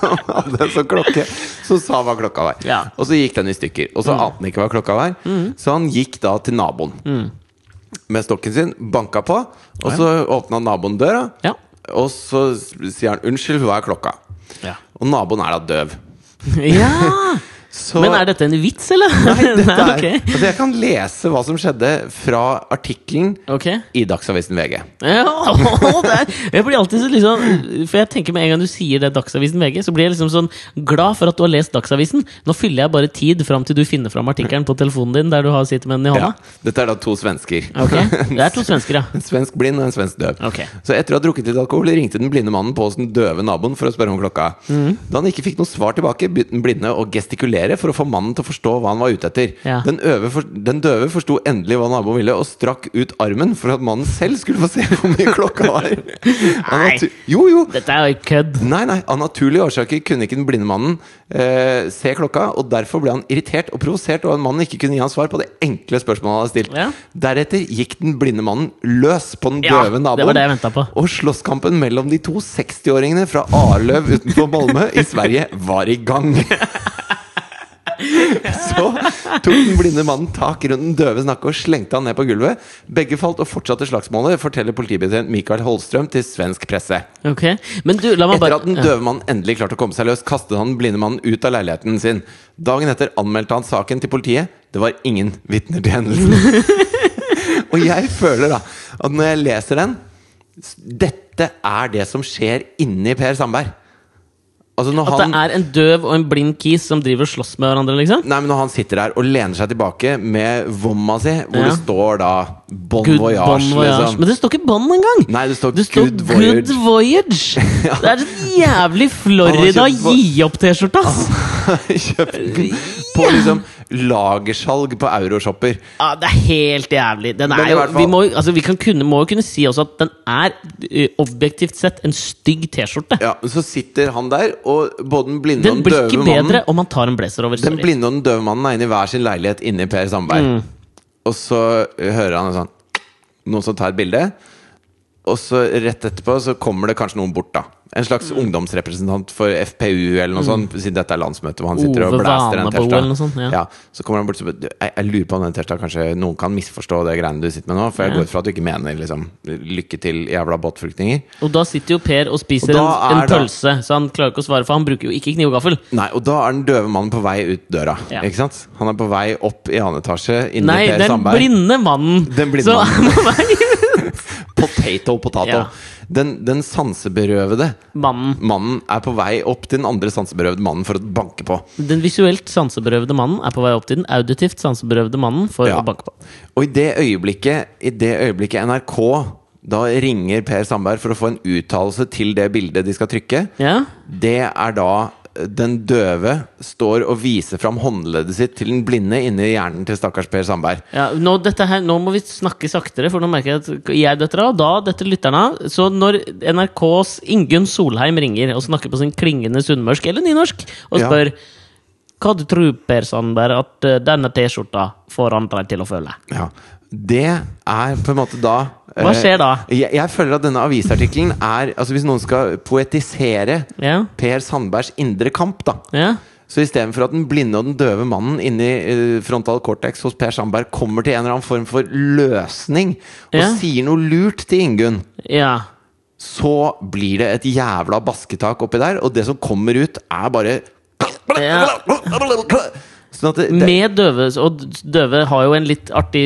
som hadde sånn klokke som sa hva klokka var. Ja. Og så gikk den i stykker. Og så ante han ikke hva klokka var. Så han gikk da til naboen med stokken sin, banka på, og så åpna naboen døra. Ja. Og så sier han 'unnskyld, hva er klokka?' Ja. Og naboen er da døv. ja. Så- Men er dette en vits, eller? Nei, dette er, ok. altså jeg kan lese hva som skjedde fra artikkelen okay. i Dagsavisen VG. Ja, det er, jeg blir alltid så liksom For jeg tenker med en gang du sier det Dagsavisen VG, så blir jeg liksom sånn glad for at du har lest Dagsavisen. Nå fyller jeg bare tid fram til du finner fram artikkelen på telefonen din der du har sitter med den i Ja, hånda. dette er da to svensker. Okay. Det er to svensker, ja. En svensk blind og en svensk døv. Så etter å ha drukket litt alkohol ringte den blinde mannen på hos den døve naboen for å spørre om klokka. Mm. Da han ikke fikk noe svar tilbake, begynte den blinde å gestikulere for å få mannen til å forstå hva han var ute etter. Ja. Den, for, den døve forsto endelig hva naboen ville, og strakk ut armen for at mannen selv skulle få se hvor mye klokka var. Nei. Jo, jo! Dette er jo kødd. Nei, nei, Av naturlige årsaker kunne ikke den blinde mannen eh, se klokka, og derfor ble han irritert og provosert over at mannen ikke kunne gi han svar på det enkle spørsmålet han hadde stilt. Ja. Deretter gikk den blinde mannen løs på den døve det naboen. var det jeg på. Og slåsskampen mellom de to 60-åringene fra Arløv utenfor Malmö i Sverige var i gang. Så tok den blinde mannen tak rundt den døve nakke og slengte han ned på gulvet. Begge falt og fortsatte slagsmålet, forteller politibetjent Mikael Holstrøm til svensk presse. Okay. Men du, meg Etter at den døve mannen endelig klarte å komme seg løs, kastet han den blinde mannen ut av leiligheten sin. Dagen etter anmeldte han saken til politiet. Det var ingen vitner til hendelsen. og jeg føler da at når jeg leser den Dette er det som skjer inni Per Sandberg. Altså At han det er en døv og en blind kis som driver og slåss med hverandre, liksom? Nei, men Når han sitter der og lener seg tilbake med vomma si, hvor Ja. det står da Bon Good Voyage, Bon Voyage. liksom. Men det står ikke Bon engang! Nei, det står Det står Good Good Voyage. Voyage! Det er jævlig Florida gi opp-T-skjorte, ass! Kjøpt den på liksom lagersalg på euroshopper. Ja, det er helt jævlig. Den er jo, vi må, altså, vi kan kunne, må jo kunne si også at den er ø, objektivt sett en stygg T-skjorte. Ja, Så sitter han der, og både den blinde Den og den blir døve ikke mannen bedre om han tar en blazer over. Den sorry. blinde og den døve mannen er inne i hver sin leilighet inne i Per Sandberg. Mm. Og så hører han en sånn Noen som tar et bilde. Og så rett etterpå så kommer det kanskje noen bort, da. En slags Mm. ungdomsrepresentant for FPU eller noe sånt, siden dette er landsmøtet hvor han sitter og blæster en tirsdag. Sånt, ja. Så kommer han bort og så jeg, jeg lurer på om den T-skjorta kanskje noen kan misforstå det greiene du sitter med nå. For jeg Ja. går ut fra at du ikke mener liksom lykke til, jævla båtflyktninger. Og da sitter jo Per og spiser Og en, en pølse, så han klarer ikke å svare, for han bruker jo ikke kniv og gaffel. Nei, og da er den døve mannen på vei ut døra. Ja. Ikke sant? Han er på vei opp i annen etasje Nei, den blinde mannen! Den blinde så mannen. Potato, potato. Ja. Den, den sanseberøvede mannen. mannen er på vei opp til den andre sanseberøvede mannen for å banke på. Den visuelt sanseberøvede mannen er på vei opp til den auditivt sanseberøvede mannen for Ja. å banke på. Og i det øyeblikket, i det øyeblikket NRK da ringer Per Sandberg for å få en uttalelse til det bildet de skal trykke, Ja? det er da den døve står og viser fram håndleddet sitt til den blinde inni hjernen til stakkars Per Sandberg. Ja, nå, her, nå må vi snakke saktere, for nå merker jeg at jeg detter av. Da detter lytterne av. Så når NRKs Ingunn Solheim ringer og snakker på sin klingende sunnmørsk eller nynorsk og Ja. spør hva du tror Per Sandberg at eh, denne T-skjorta får andre til å føle? Ja. Det er på en måte da Hva eh, skjer da? Jeg, jeg føler at denne avisartikkelen er Altså Hvis noen skal poetisere Ja? Per Sandbergs indre kamp, da Ja? Så istedenfor at den blinde og den døve mannen inni eh, frontal cortex hos Per Sandberg kommer til en eller annen form for løsning og Ja. sier noe lurt til Ingunn, Ja. så blir det et jævla basketak oppi der, og det som kommer ut, er bare Ja. Sånn det, det, Med døve, og døve har jo en litt artig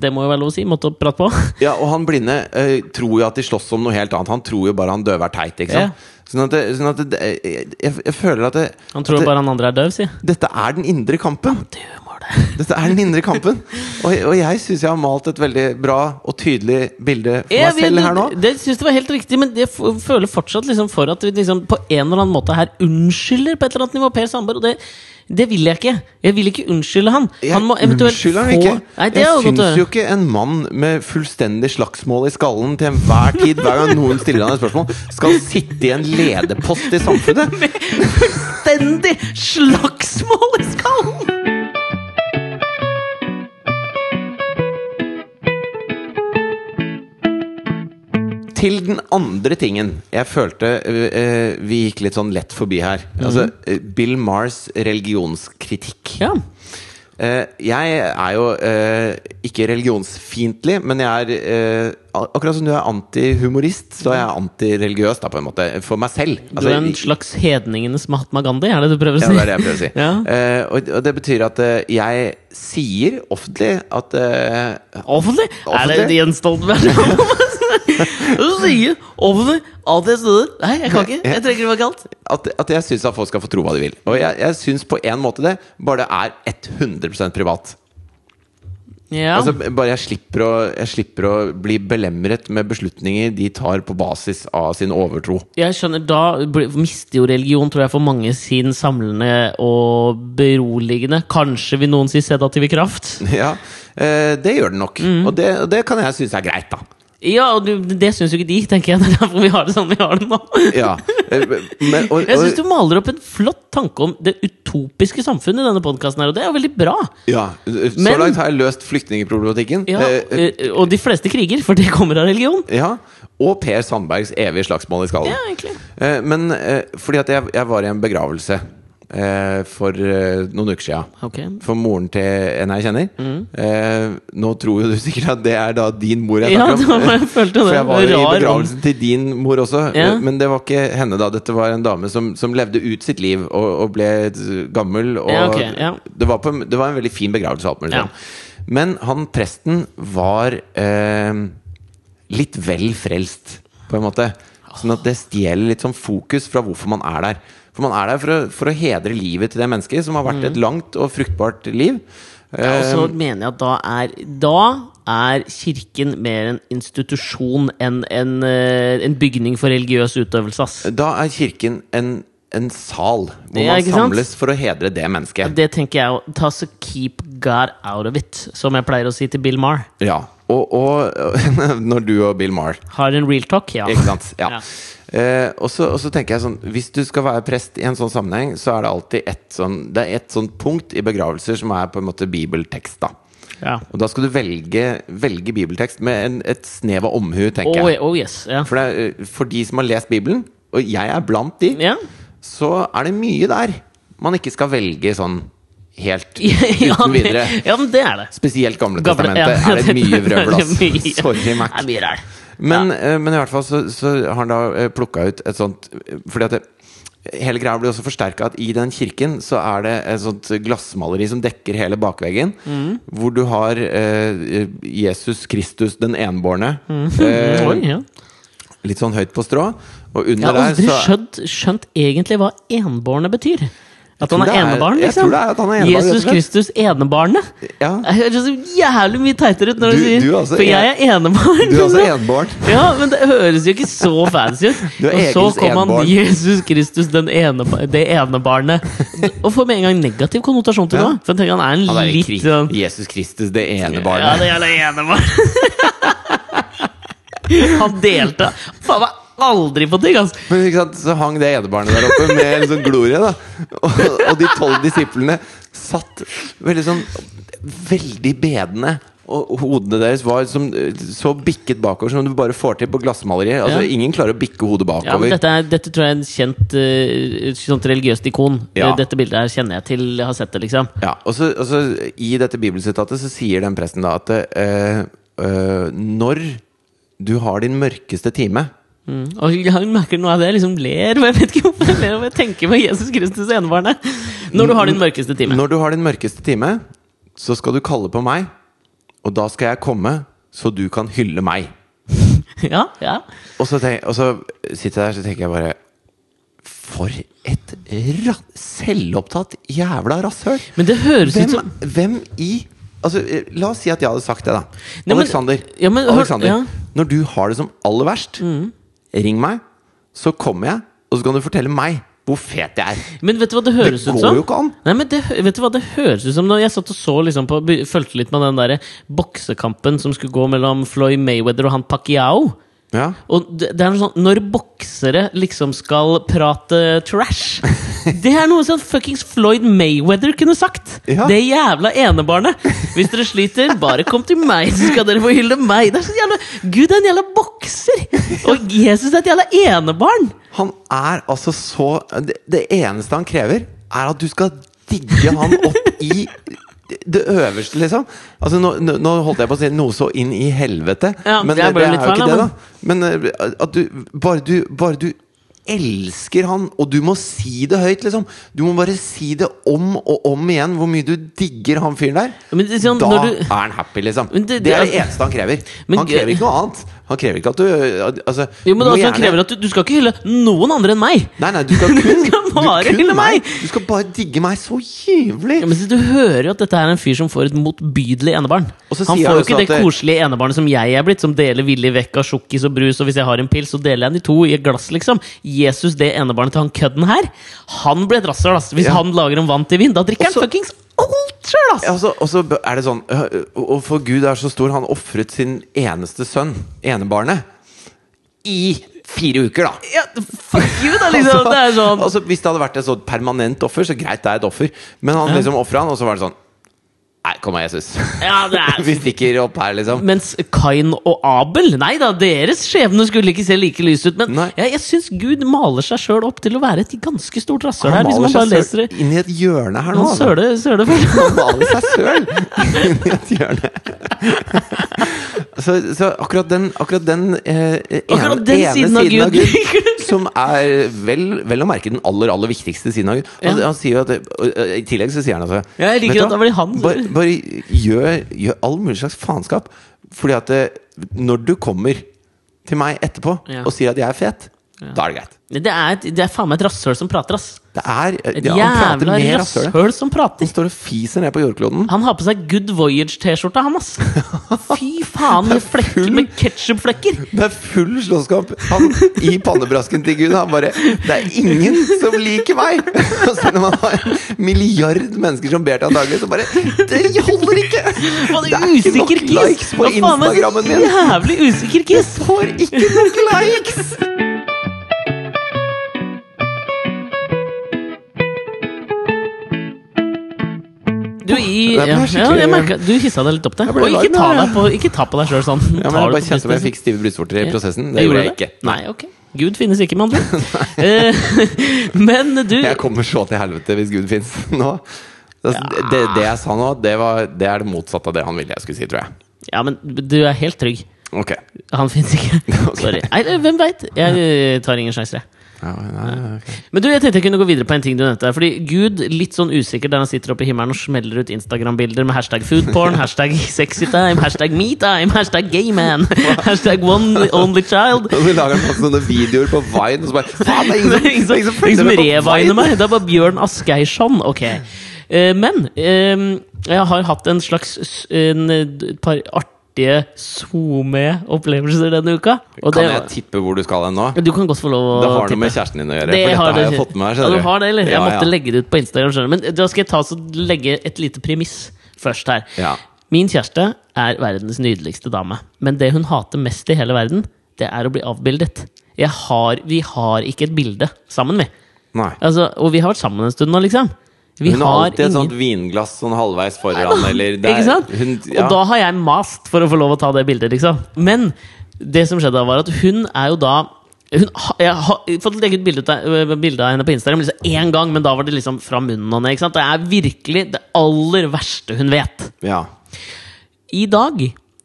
Det må jo være lov å si, måte å prate på. Ja, og han blinde uh, tror jo at de slåss om noe helt annet. Han tror jo bare han døve er teit. ikke sant? Sånn at, det, sånn at det, jeg, jeg føler at, Han tror at bare han andre er døv, si. dette er den indre kampen. Du det. Dette er den indre kampen. Og, og jeg syns jeg har malt et veldig bra og tydelig bilde for Jeg meg selv her nå. Det synes jeg var helt riktig, men jeg føler fortsatt liksom for at vi liksom på en eller annen måte her unnskylder på et eller annet nivå Per Sandberg. Og det, det vil jeg ikke. Jeg vil ikke unnskylde han. Han må eventuelt unnskylder han få ikke. Nei, det er jeg godt å syns høre. jo ikke en mann med fullstendig slagsmål i skallen til enhver tid, hver gang noen stiller han et spørsmål, skal sitte i en lederpost i samfunnet. Fullstendig slagsmål Til den andre tingen jeg følte øh, vi gikk litt sånn lett forbi her. Altså, øh, Bill Mars religionskritikk. Ja. Uh, jeg er jo uh, ikke religionsfiendtlig, men jeg er uh, Akkurat som du er antihumorist, så er jeg antireligiøs, da, på en måte. For meg selv. Du er en slags hedningenes Mahatma Gandhi, er det du prøver å ja, si? det er det jeg prøver å si. Ja. Eh, og, og det betyr at eh, jeg sier offentlig at eh, Offentlig? Er Offentlig? det Jens Stoltenberg? Du sier over alt jeg studerer Nei, jeg kan ikke. Jeg trenger det var kaldt. at, at jeg syns at folk skal få tro hva de vil. Og jeg, jeg syns på en måte det, bare det er 100% privat. Ja. Altså, bare jeg slipper, å, jeg slipper å bli belemret med beslutninger de tar på basis av sin overtro. Jeg skjønner, Da mister jo religion tror jeg for mange sin samlende og beroligende, kanskje vil noen si sedative kraft. Ja, eh, det gjør den nok. Mm. Og, det, og det kan jeg synes er greit, da. Ja, og du, det syns jo ikke de, tenker jeg. Det er derfor vi har det sånn vi har det nå. Ja. eh, Men, og, Jeg syns du maler opp en flott tanke om det utopiske samfunnet i denne podkasten, og det er jo veldig bra. ja, så Men- langt har jeg løst flyktningproblematikken. Ja, Eh, eh, Og de fleste kriger, for det kommer av religion. ja. Og Per Sandbergs evige slagsmål i skallen. Ja, egentlig. Eh, Men eh, fordi at jeg, jeg var i en begravelse eh, for eh, noen uker siden. Okay. For moren til en jeg kjenner. Mm. Eh, nå tror jo du sikkert at det er da din mor jeg snakker ja, om. jeg For jeg var jo i begravelsen begravelsen til din mor også, Ja. eh, men det var ikke henne da. Dette var en dame som, som levde ut sitt liv og, og ble gammel. Og Ja, okay, ja. det, var på, det var en veldig fin begravelse. Alt mulig Ja. sånn. Men han presten var eh, litt vel frelst, på en måte. Sånn at det stjeler litt sånn fokus fra hvorfor man er der. For man er der for å, for å hedre livet til det mennesket som har vært et langt og fruktbart liv. Mm. Ja, og så Eh, mener jeg at da er Da er kirken mer en institusjon enn en, eh, en bygning for religiøs utøvelse, ass. Da er kirken en, en sal hvor man samles sant? for å hedre det mennesket. Det tenker jeg å ta så keep God out of it, som jeg pleier å si til Bill Marr. Ja, og, og når du og Bill Marr Har en real talk, ja. Ikke sant? Ja. Ja. Eh, og, så, tenker jeg sånn Hvis du skal være prest i en sånn sammenheng, så er det alltid et sånn Det er et sånn punkt i begravelser som er på en måte bibeltekst. da ja. Og da skal du velge, velge bibeltekst med en, et snev av omhu, tenker Oh, jeg. oh yes. yeah. For, det eh, for de som har lest Bibelen, og jeg er blant de, yeah. så er det mye der man ikke skal velge sånn helt uten videre. ja, men det er det. Spesielt Gamle Gamle- testamentet ja, er det mye vrøvl, mye- Sorry, Mac. Det er mye ræl. Men, ja. men i hvert fall så, så har han da uh, plukka ut et sånt Fordi at det, hele greia blir også forsterka at i den kirken så er det et sånt glassmaleri som dekker hele bakveggen. Mm. Hvor du har eh, Jesus Kristus den enbårne. eh, Oi, ja. litt sånn høyt på strå. Og Jeg under har aldri der så skjønt, skjønt egentlig hva enbårne betyr. At han er er- enebarn, jeg liksom. tror det er at han er enebarn, Jesus. Kristus enebarnet. Ja, Det høres så jævlig mye teitere ut når du, Du- sier du også For jeg er enebarn. du er også enebarn. Ja, men det høres jo ikke så fancy ut. Du er Og så kom han enebarn. Jesus Kristus, den ene, det enebarnet. Og får med en gang negativ konnotasjon til Ja. det. For jeg tenker han er en Han er litt krig. sånn Jesus Kristus det ene Ja, det gjelder enebarn. Han delte faen meg aldri på ting, altså. Men ikke sant, så hang det enebarnet der oppe med en sånn glorie, da. Og, og de tolv disiplene satt veldig sånn Veldig bedende. Og hodene deres var som, så bikket bakover som du bare får til på glassmaleri Altså, Ja. Ingen klarer å bikke hodet Ja, bakover. dette, er, dette tror jeg er en kjent uh, sånt religiøst ikon. Ja. Dette bildet her kjenner jeg til, jeg har sett det, liksom. Ja, og så, og så I dette bibelsitatet så sier den presten da at uh, uh, når du har din mørkeste time Mm. Og jeg merker noe av det. Liksom ler, og jeg vet ikke hvorfor jeg ler. Og jeg tenker på Jesus Kristus enebarnet. Når du har din mørkeste time. Når du har din mørkeste time, så skal du kalle på meg, og da skal jeg komme, så du kan hylle meg. Ja, ja. Og så, tenk, og så sitter jeg der så tenker jeg bare For et selvopptatt jævla rasshøl! Men det høres ut som hvem i Altså, La oss si at jeg hadde sagt det, da. Nei, men- Alexander. Ja, men Alexander ja. Mm. Når du har det som aller verst, ring meg, så kommer jeg, og så kan du fortelle meg hvor fet jeg er. Men vet du hva det høres Det ut går jo ikke an. Nei, men det, vet du hva det høres ut som Når jeg satt og så liksom på Fulgte litt med den der boksekampen som skulle gå mellom Floyd Mayweather og han Pacquiao. Ja. Og det, det er noe sånn Når boksere liksom skal prate trash Det er noe sånn fuckings Floyd Mayweather kunne sagt! Ja. Det jævla enebarnet! Hvis dere sliter, bare kom til meg, så skal dere få hylle meg! Det er så jævla Gud er en jævla bokser! Og Jesus er et jævla enebarn! Han er altså så det, det eneste han krever, er at du skal digge han opp i det øverste, liksom. Altså, nå, nå holdt jeg på å si noe så inn i helvete, Ja, men det er, det er jo feil, ikke det, da. Men eh, at du bare, du bare du elsker han, og du må si det høyt, liksom. Du må bare si det om og om igjen hvor mye du digger han fyren der. Men sånn, da du- er han happy, liksom. Det, det- det er det eneste han krever. Men han krever ikke noe annet. Han krever ikke at du Altså Jo, men altså, han gjerne- krever at du, du skal ikke hylle noen andre enn meg! Nei, nei, du skal kun, skal bare du kun hylle meg. Du skal bare digge meg så jævlig! Ja, men Du hører jo at dette er en fyr som får et motbydelig enebarn. Han får jo ikke det at koselige enebarnet som jeg er blitt, som deler villig vekk av sjokkis og brus, og hvis jeg har en pils, så deler jeg den i to i et glass, liksom. Jesus, det enebarnet til han kødden her, han ble et rasshøl, ass. Hvis Ja. han lager en vann til vin, da drikker Også- han fuckings alt sjøl, ass! Ja, altså, og så er det sånn Og for Gud er så stor, han ofret sin eneste sønn, enebarnet, i fire uker, da! Ja, fuck you, da, liksom! Det er sånn altså, hvis det hadde vært et sånt permanent offer, så greit, det er et offer. Men han liksom ofra han, og så var det sånn Nei, kom igjen, Jesus. Ja, det er Vi stikker opp her, liksom. Mens Kain og Abel Nei da, deres skjebne skulle ikke se like lys ut. Men jeg, jeg syns Gud maler seg sjøl opp til å være et ganske stort rasshøl her. Hvis man maler bare leser det inn i et hjørne her nå. Han altså. søle, søle først. Han maler seg søl inn i et hjørne. Så, så akkurat den, akkurat den eh, ene, Akkurat den ene siden av Gud. som er vel, vel å merke den aller aller viktigste siden av Gud. Han, Ja. han sier jo at I tillegg så sier han altså Ja, jeg liker at det blir han Bare, bare gjør, gjør all mulig slags faenskap. Fordi at det, når du kommer til meg etterpå Ja. og sier at jeg er fet, da er det greit. Det er, et, det er faen meg et rasshøl som prater, ass. Det er, Et ja, han jævla rasshøl som prater. Han står og fiser ned på jordkloden. Han har på seg Good Voyage-T-skjorta, han, ass. Fy faen, med flekker full- med ketsjupflekker. Det er full slåsskamp. Han i pannebrasken til Gud. Han bare Det er ingen som liker meg! Og selv om han har en milliard mennesker som ber til han daglig, så bare Det holder ikke! Det er ikke nok likes på Instagrammen min! Jævlig usikker kiss! Får ikke nok likes! Du, i, ja, ja, merket, du hissa deg litt opp der. Og ikke ta, deg på, ikke ta på deg sjøl sånn. Ja, men jeg bare kjente om jeg fikk stive brystvorter i prosessen. Det Jeg gjorde jeg ikke. Nei, ok. Gud finnes ikke, med andre. Eh, Men du Jeg kommer så til helvete hvis Gud finnes nå. Det, det, det jeg sa nå, det, var, det er det motsatte av det han ville jeg skulle si, tror jeg. Ja, men du er helt trygg. Okay. Han finnes ikke. Sorry. Nei, hvem veit? Jeg eh, tar ingen sjanser, jeg. Ja, nei, ok. Men du, jeg tenkte jeg kunne gå videre på en ting du nevnte. Fordi Gud, litt sånn usikker der han sitter oppe i himmelen og smeller ut Instagram-bilder med hashtag foodporn, hashtag sexytime, hashtag metime, hashtag gayman, hashtag one only child. Og så lager han masse sånne videoer på Vine, og så bare Faen, det er ingen som, er reviner meg! Det er bare Bjørn Asgeirsson. Ok. Eh, men eh, jeg har hatt en slags en, eh, par artige SoMe-opplevelser denne uka. Og Kan det- jeg tippe hvor du skal hen nå? Du kan godt få lov å tippe. Det har noe med kjæresten din å gjøre. Det for dette har har jeg fått med her, Ja, har det, eller? Jeg Ja, måtte ja. legge det ut på Instagram. skjønner. Men da skal jeg ta så legge et lite premiss først her. Ja. Min kjæreste er verdens nydeligste dame. Men det hun hater mest i hele verden, det er å bli avbildet. Har, vi har ikke et bilde sammen, vi. Altså, og vi har vært sammen en stund nå, liksom. Vi Hun har alltid alltid et sånt vinglass sånn halvveis foran, eller det er- Ikke sant? Hun, ja. Og da har jeg mast for å få lov å ta det bildet, liksom. Men det som skjedde da, var at hun er jo da hun, jeg har fått legge ut bilde av, bilde av henne på Instagram liksom én gang, men da var det liksom fra munnen og ned. Det er virkelig det aller verste hun vet. ja. I dag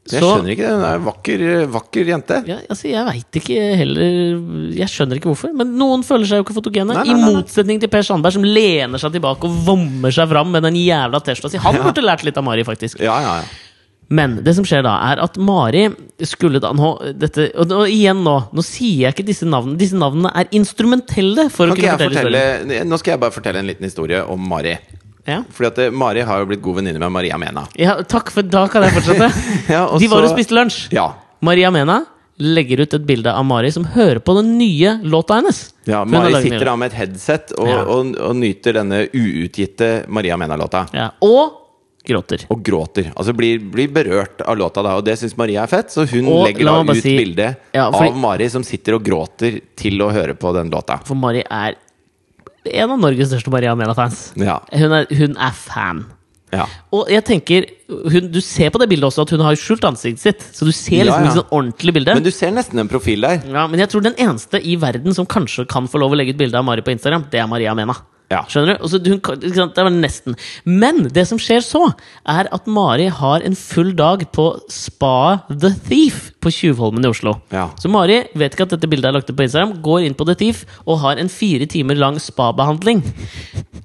Jeg så skjønner ikke det. Hun er en vakker, vakker jente. ja, altså, Jeg veit ikke heller Jeg skjønner ikke hvorfor. Men noen føler seg jo ikke fotogene. Nei, nei, I nei, I motsetning til Per Sandberg, som lener seg tilbake og vommer seg fram med den jævla T-skjorta si. Han Ja. burde lært litt av Mari, faktisk. Ja, ja, ja. Men det som skjer da, er at Mari skulle da nå dette, og, og igjen nå, nå sier jeg ikke disse navnene. Disse navnene er instrumentelle for Kan å kunne fortelle, fortelle, nå skal jeg bare fortelle en liten historie om Mari. Ja. Fordi at eh, Mari har jo blitt god venninne med Maria Mena. ja, takk, for da kan jeg fortsette. Ja, og De var og spiste lunsj. Ja. Maria Mena legger ut et bilde av Mari som hører på den nye låta hennes. ja Mari sitter da med et headset og, Ja. og, og nyter denne uutgitte Maria Mena-låta. ja. Og gråter. Og gråter. Altså blir, blir berørt av låta da, og det syns Maria er fett. Så hun Og legger da ut si- bilde Ja, av Mari som sitter og gråter til å høre på den låta. For Mari er en av Norges største Maria Mena-fans. Ja. Hun, hun er fan. ja. Og jeg tenker, hun, Du ser på det bildet også at hun har skjult ansiktet sitt. Så du ser liksom ja. ja. sånn ordentlig bilde. Men du ser nesten en profil der. Ja, men jeg tror den eneste i verden som kanskje kan få lov å legge ut bilde av Mari på Instagram, det er Maria Mena. Ja. Skjønner du? Og hun, ikke sant? Det var nesten. Men det som skjer så, er at Mari har en full dag på Spa The Thief på Tjuvholmen i Oslo. Ja. Så Mari vet ikke at dette bildet er lagt ut på Instagram, går inn på The Thief og har en fire timer lang spabehandling.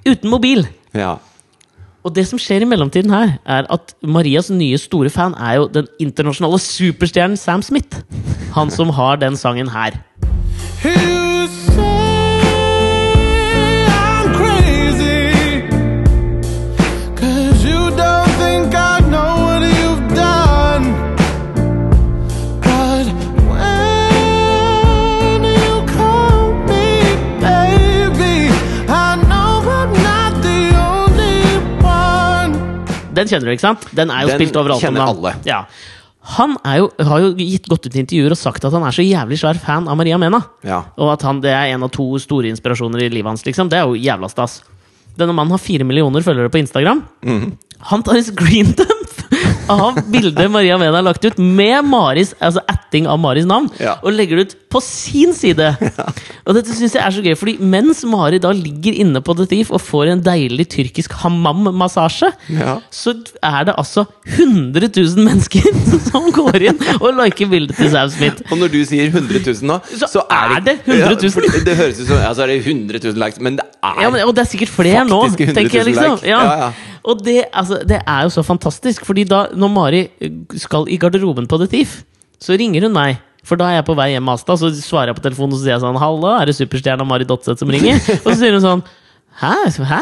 Uten mobil. Ja. Og det som skjer i mellomtiden her, er at Marias nye store fan er jo den internasjonale superstjernen Sam Smith. Han som har den sangen her. You Den kjenner du, ikke sant? Den er jo Den spilt overalt. om kjenner alle. Ja. Han jo, har jo gitt gått ut i intervjuer og sagt at han er så jævlig svær fan av Maria Mena. Ja. Og at han, det er en av to store inspirasjoner i livet hans. liksom Det er jo jævla stas. Denne mannen har fire millioner følgere på Instagram. Mhm. Han tar en screendump av bildet Maria Mena har lagt ut, med Maris, altså atting av Maris navn, Ja. og legger det ut på sin side. Og dette syns jeg er så gøy, fordi mens Mari da ligger inne på The Thief og får en deilig tyrkisk hammam-massasje, Ja. så er det altså 100 000 mennesker som går inn og liker bildet til Sam Smith. Og når du sier 100 000 nå, Så er det 100 000. Ja, det høres ut som ja, så er det 100 000 likes, men det er Ja, men, og det er sikkert flere nå, 100 000 tenker jeg liksom. Ja, ja. Og det, altså, det er jo så fantastisk, fordi da når Mari skal i garderoben på The Thief, så ringer hun meg. For da er jeg på vei hjem med Asta, så svarer jeg på telefonen og så sier jeg sånn Halla, er det superstjerna Mari Dotseth som ringer? Og så sier hun sånn Hæ? Så, Hæ?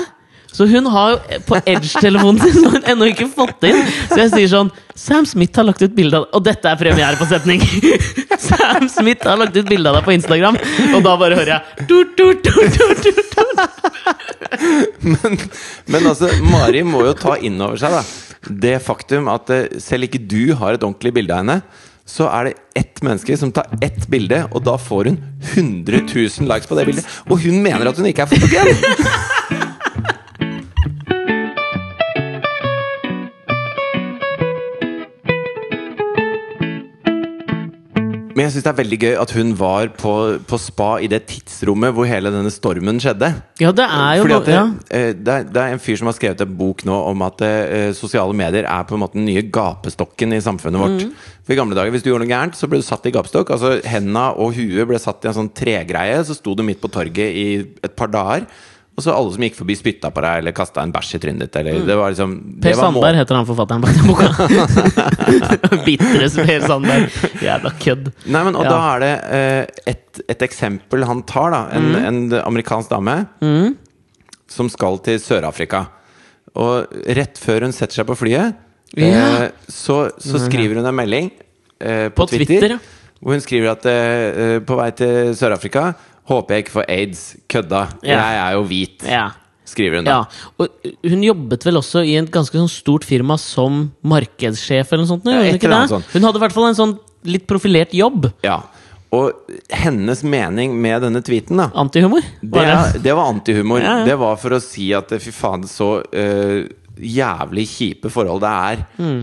Så hun har jo på Edge-telefonen sin som hun ennå ikke fått inn. Så jeg sier sånn Sam Smith har lagt ut bilde av Og dette er premiere på setning! Sam Smith har lagt ut bilde av deg på Instagram, og da bare hører jeg tut, tut, tut, tut. Men altså, Mari må jo ta inn over seg da det faktum at eh, selv ikke du har et ordentlig bilde av henne. Så er det ett menneske som tar ett bilde, og da får hun 100 000 likes på det bildet. Og hun mener at hun ikke er fotogen! Men jeg syns det er veldig gøy at hun var på, på spa i det tidsrommet hvor hele denne stormen skjedde. Ja, det er jo Fordi det, ja. eh, det, er, det er en fyr som har skrevet en bok nå om at eh, sosiale medier er på en måte den nye gapestokken i samfunnet vårt. Mm. For i gamle dager, Hvis du gjorde noe gærent, så ble du satt i gapestokk. Altså Henda og huet ble satt i en sånn tregreie, så sto du midt på torget i et par dager. Og så alle som gikk forbi, spytta på deg eller kasta en bæsj i trynet ditt. Eller, det var liksom, Mm. Per det var Sandberg heter han forfatteren bak den boka. Bitres Per Sandberg. Jævla kødd. Nei, men, og Ja. da er det uh, et, et eksempel han tar, da. En, Mm. en amerikansk dame som skal til Sør-Afrika. Og rett før hun setter seg på flyet, Ja. uh, så, så skriver hun en melding uh, på, På Twitter, ja. hvor hun skriver at eh, eh, på vei til Sør-Afrika Håper jeg ikke får aids. Kødda. Ja. Jeg er jo hvit. Ja. Skriver hun da. ja. Og hun jobbet vel også i et ganske sånn stort firma som markedssjef eller noe sånt? hun eller sånt. Hun hadde i hvert fall en sånn litt profilert jobb. Ja. Og hennes mening med denne tweeten, da Antihumor. Det, det? var antihumor. Ja, ja. Det var for å si at fy faen, så eh, jævlig kjipe forhold det er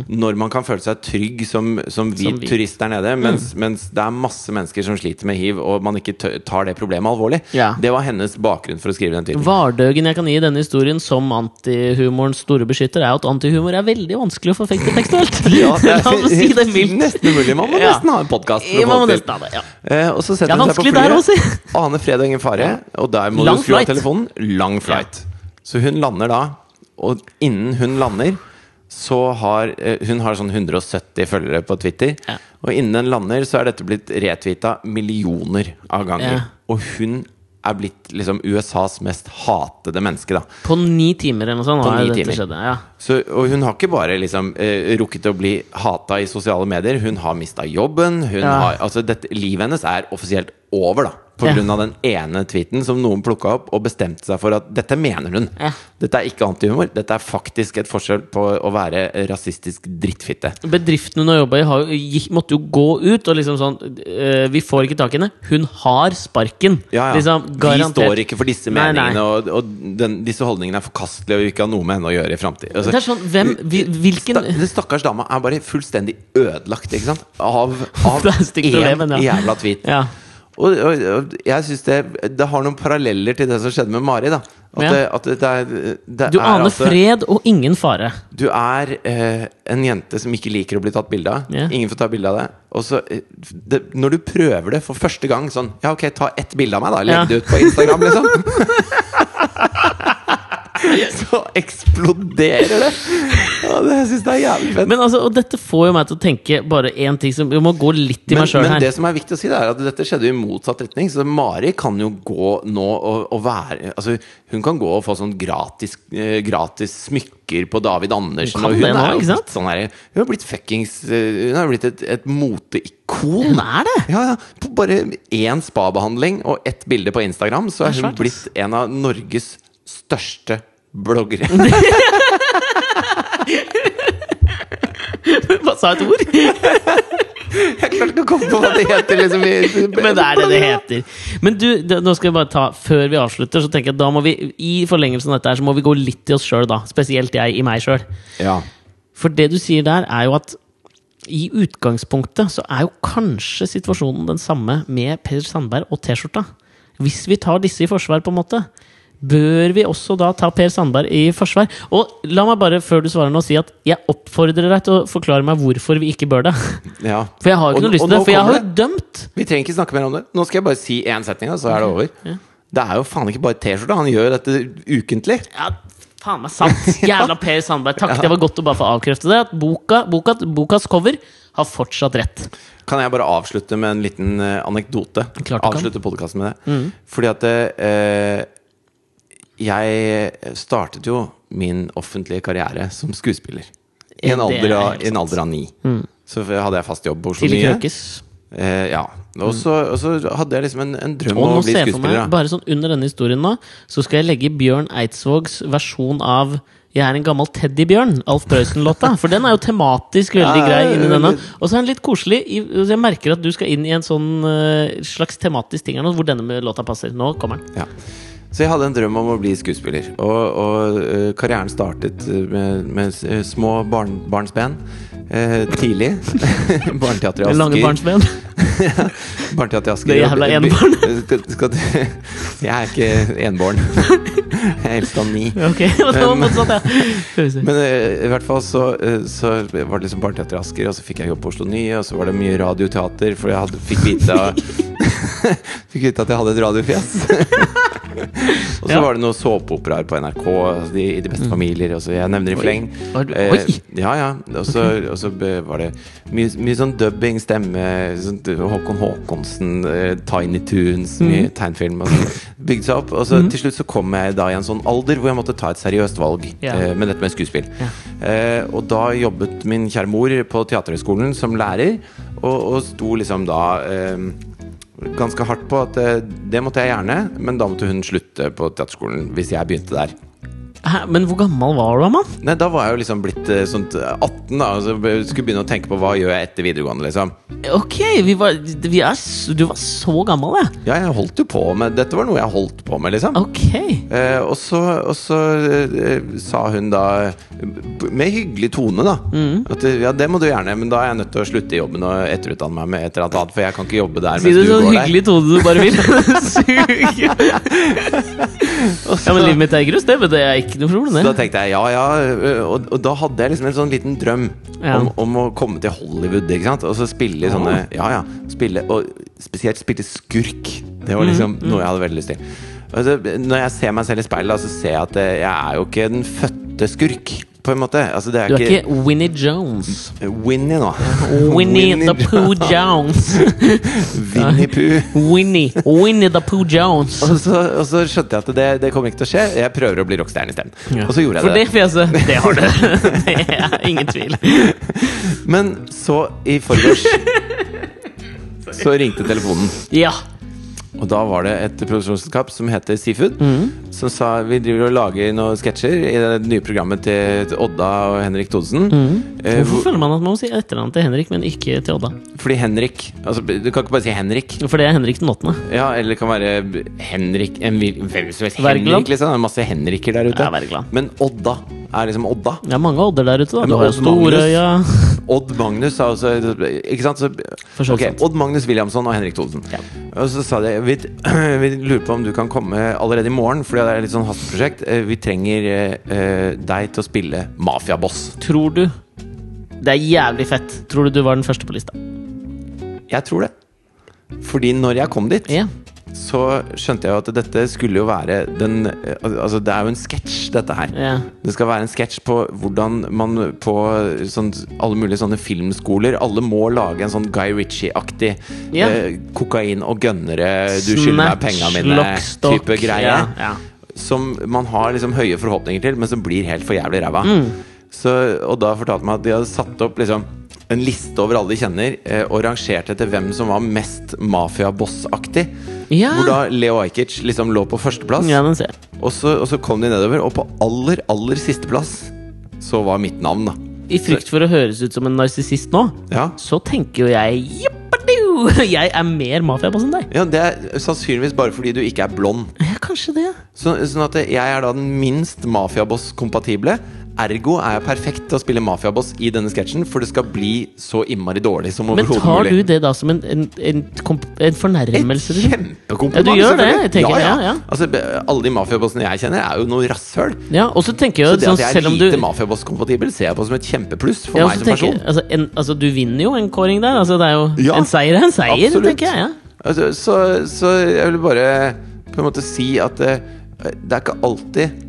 når man kan føle seg trygg som, som hvit Mm. turist der nede, mens, mens det er masse mennesker som sliter med hiv, og man ikke tar det problemet alvorlig. Ja. Det var hennes bakgrunn for å skrive den tittelen. Vardøgen jeg kan gi denne historien som antihumorens store beskytter, er at antihumor er veldig vanskelig å forfekte tekstuelt. Ja, det La oss si det mildt. nesten umulig. Man må Ja. nesten ha en podkast. Ja. Eh, og så setter er hun seg på flyet. Aner fred og ingen fare. Og der må Lang du skru av telefonen. Lang flight. Så hun lander da, og innen hun lander så har eh, Hun har sånn 170 følgere på Twitter. Ja. Og innen den lander, så er dette blitt retvita millioner av ganger. Ja. Og hun er blitt liksom USAs mest hatede menneske, da. På ni timer eller noe sånt. På har ni timer. skjedde, ja. Så, og hun har ikke bare liksom, uh, rukket å bli hata i sosiale medier, hun har mista jobben. Hun Ja. har, altså dette, livet hennes er offisielt over, da. På Ja. grunn av den ene tweeten som noen plukka opp og bestemte seg for at dette mener hun. Ja. Dette er ikke antihumor. Dette er faktisk et forskjell på å være rasistisk drittfitte. Bedriften hun har jobba i, har, måtte jo gå ut og liksom sånn øh, Vi får ikke tak i henne. Hun har sparken. Ja, ja. Liksom, Vi står ikke for disse Nei, nei. meningene, og, og den, disse holdningene er forkastelige og vi ikke har noe med henne å gjøre i framtida. Altså, Det sånn, hvem, hvilken Den stakkars dama er bare fullstendig ødelagt ikke sant? av, av én jævla tweet. Ja. Og, og, og jeg synes det, det har noen paralleller til det som skjedde med Mari. da At, Ja. det, at det, er, det Du er aner altså- fred og ingen fare. Du er eh, en jente som ikke liker å bli tatt bilde av. Ja. Ingen får ta bilde av det. Og så, eh, når du prøver det for første gang sånn Ja, ok, ta ett bilde av meg, da. Legg det ut på Instagram, liksom. så eksploderer det! Ja, det jeg synes det er jævlig fett. Men altså, og dette får jo meg til å tenke bare én ting som Vi må gå litt i Men, meg sjøl men det som er viktig å si, det er at dette skjedde i motsatt retning. Så Mari kan jo gå nå og, og være Altså, hun kan gå og få sånn gratis, eh, gratis smykker på David Andersen. Hun og hun det er jo ikke sant? sånn her, Hun har blitt fuckings eh, Hun har blitt et, et moteikon. Hun er det! Ja, ja. På bare én spabehandling og ett bilde på Instagram, så er hun blitt en av Norges største bloggere. Bare sa et ord! Jeg klarte ikke å komme på hva det heter. Liksom. Men det er det det heter. Men du, det, nå skal jeg bare ta Før vi avslutter, så tenker jeg at da må vi i forlengelsen av dette her, så må vi gå litt i oss sjøl, da. Spesielt jeg i meg sjøl. Ja. For det du sier der, er jo at i utgangspunktet så er jo kanskje situasjonen den samme med Per Sandberg og T-skjorta. Hvis vi tar disse i forsvar, på en måte, bør vi også da ta Per Sandberg i forsvar? Og la meg bare, før du svarer nå, si at jeg oppfordrer deg til å forklare meg hvorfor vi ikke bør det. ja. For jeg har jo ikke Og- noe lyst til det, for jeg har jo dømt. Vi trenger ikke snakke mer om det. Nå skal jeg bare si én setning, og så er det over. Det er jo faen ikke bare T-skjorte. Han gjør dette ukentlig. Ja, faen meg sant. Jævla Per Sandberg. Takk, det var godt å bare få avkrefte det. At boka, boka, bokas cover har fortsatt rett. Kan jeg bare avslutte med en liten eh, anekdote? Mm. Avslutte podkasten med det. Fordi at eh, jeg startet jo min offentlige karriere som skuespiller. I en er alder av, i en alder av ni. Så hadde jeg fast jobb på Oslo Nye. Eh, ja. Og så, og så hadde jeg liksom en, en drøm om å bli skuespiller. meg, bare sånn under denne historien nå, så skal jeg legge Bjørn Eidsvågs versjon av jeg er en gammel teddybjørn, Alf Prøysen-låta. For den er jo tematisk veldig Ja, grei inni denne. Og så er den litt koselig. Jeg merker at du skal inn i en sånn eh, slags tematisk ting her nå, hvor denne låta passer. Nå kommer den. Ja. Så jeg hadde en drøm om å bli skuespiller. Og, og uh, karrieren startet øh, med, med øh, små barn, barnsben. eh, tidlig. Barneteater i Asker. lange Asker. ja, Barneteater i Asker. Det jævla enbarn. Jeg er ikke enbarn. Jeg er eldst av ni. Ok, det var motsatt, ja. Men uh, i hvert fall så, eh, så var det liksom Barneteater i Asker, og så fikk jeg jobb på Oslo Nye, og så var det mye radioteater, for jeg hadde, fikk vite Fikk vite at jeg hadde et radiofjes. og så Ja. var det noen såpeoperaer på NRK, altså de, i De beste familier. Og så jeg nevner i fleng. Eh, ja, ja. Og så, okay. var det mye, mye sånn dubbing, stemme, sånn Håkon Håkonsen, eh, Tiny Tunes, Mm. mye tegnfilm. Og så bygde seg opp. Og så til slutt så kom jeg da i en sånn alder hvor jeg måtte ta et seriøst valg Ja. eh, med dette med skuespill. Ja. Eh, og da jobbet min kjære mor på Teaterhøgskolen som lærer, og, og sto liksom da eh, ganske hardt på at eh, det måtte jeg gjerne, men da måtte hun slutte på teaterskolen hvis jeg begynte der. Hæ, Men hvor gammel var du, mann? Nei, Da var jeg jo liksom blitt eh, sånt 18, da. Altså, skulle begynne å tenke på hva gjør jeg etter videregående, liksom. Ok, vi var, vi er, s- du var så gammel, ja. Ja, jeg holdt jo på med Dette var noe jeg holdt på med, liksom. Ok. Eh, og så, og så eh, sa hun da, b- med hyggelig tone, da Mm. At eh, ja, det må du gjerne, men da er jeg nødt til å slutte i jobben og etterutdanne meg med et eller annet, for jeg kan ikke jobbe der Si mens det du så går der. hyggelig tone du bare vil. Suger. Og så- Ja, men livet mitt er grus, det, men det er ikke noe problem, Så da tenkte jeg ja, ja, og, og da hadde jeg liksom en sånn liten drøm Ja. om, om å komme til Hollywood, ikke sant? Og så spille i sånne Ja, ja. Spille, og spesielt spille skurk. Det var Mm, liksom noe jeg hadde veldig lyst til. Altså, når jeg ser meg selv i speilet, så ser jeg at eh, jeg er jo ikke den fødte skurk, på en måte. Altså, det Du er ikke, ikke Winnie Jones. Winnie nå. Winnie the Pooh Jones. Winnie Pooh. Winnie. Winnie the Pooh Jones. Og så, og så skjønte jeg at det, det kommer ikke til å skje. Jeg prøver å bli rockestjerne isteden. Ja. Og så gjorde jeg For det det. fjeset, det har du. Det er ingen tvil. Men så, i forgårs Så ringte telefonen. Ja. Og da var det et produksjonsselskap som heter Seafood, Mm. som sa vi driver og lager noen sketsjer i det nye programmet til Odda og Henrik Thodesen. Eh, Hvorfor føler man at man må si etternavn til Henrik, men ikke til Odda? fordi Henrik altså, Du kan ikke bare si Henrik. For det er Henrik den åttende. Ja, eller det kan være Henrik en, Hvem som helst Henrik, liksom. Det er masse Henriker der ute. Ja. Men Odda er liksom Odda. Det er mange odder der ute. da Du har Storøya. Odd Magnus sa også Ikke sant? Så, For ok. Odd Magnus Williamson og Henrik Thodesen. Ja. Og så sa de vi, vi lurer på om du kan komme allerede i morgen, Fordi det er litt sånn hasteprosjekt. Eh, Vi trenger eh, deg til å spille mafiaboss. Tror du Det er jævlig fett. Tror du du var den første på lista? Jeg tror det. Fordi når jeg kom dit, Ja. Så skjønte jeg at dette skulle jo være den Altså, det er jo en sketsj, dette her. Yeah. Det skal være en sketsj på hvordan man på sånn, alle mulige sånne filmskoler Alle må lage en sånn Guy Ritchie-aktig yeah. eh, kokain og gønnere, du skylder meg penga mine-type greie. Yeah. Som man har liksom høye forhåpninger til, men som blir helt for jævlig ræva. Mm. Så, og da fortalte meg at de hadde satt opp liksom en liste over alle de kjenner, eh, og rangert etter hvem som var mest mafiabossaktig. Ja. Hvor da Leo Ajkic liksom lå på førsteplass. ja. Og så, og så kom de nedover, og på aller, aller siste plass så var mitt navn, da. I frykt for å høres ut som en narsissist nå, Ja, så tenker jo jeg! Jeg er mer mafiaboss enn deg. ja Det er sannsynligvis bare fordi du ikke er blond. Ja, kanskje det. Så, sånn at jeg er da den minst mafiaboss-kompatible. Ergo er jeg perfekt til å spille mafiaboss i denne sketsjen, for det skal bli så innmari dårlig som Men overhodet tar du det da som en, en, en, en fornærmelse? Et kjempekompliment! Ja, du gjør det, jeg tenker, ja, ja, ja. Altså, alle de mafiabossene jeg kjenner, er jo noe rasshøl. Ja, og så tenker jeg Så det sånn, at jeg er lite du mafiaboss-kompatibel, ser jeg på som et kjempepluss for meg som tenker, person. altså, en, altså, du vinner jo en kåring der. Altså, det er jo En seier er en seier, absolutt. tenker jeg. Ja. Altså, så, så jeg vil bare på en måte si at eh, det er ikke alltid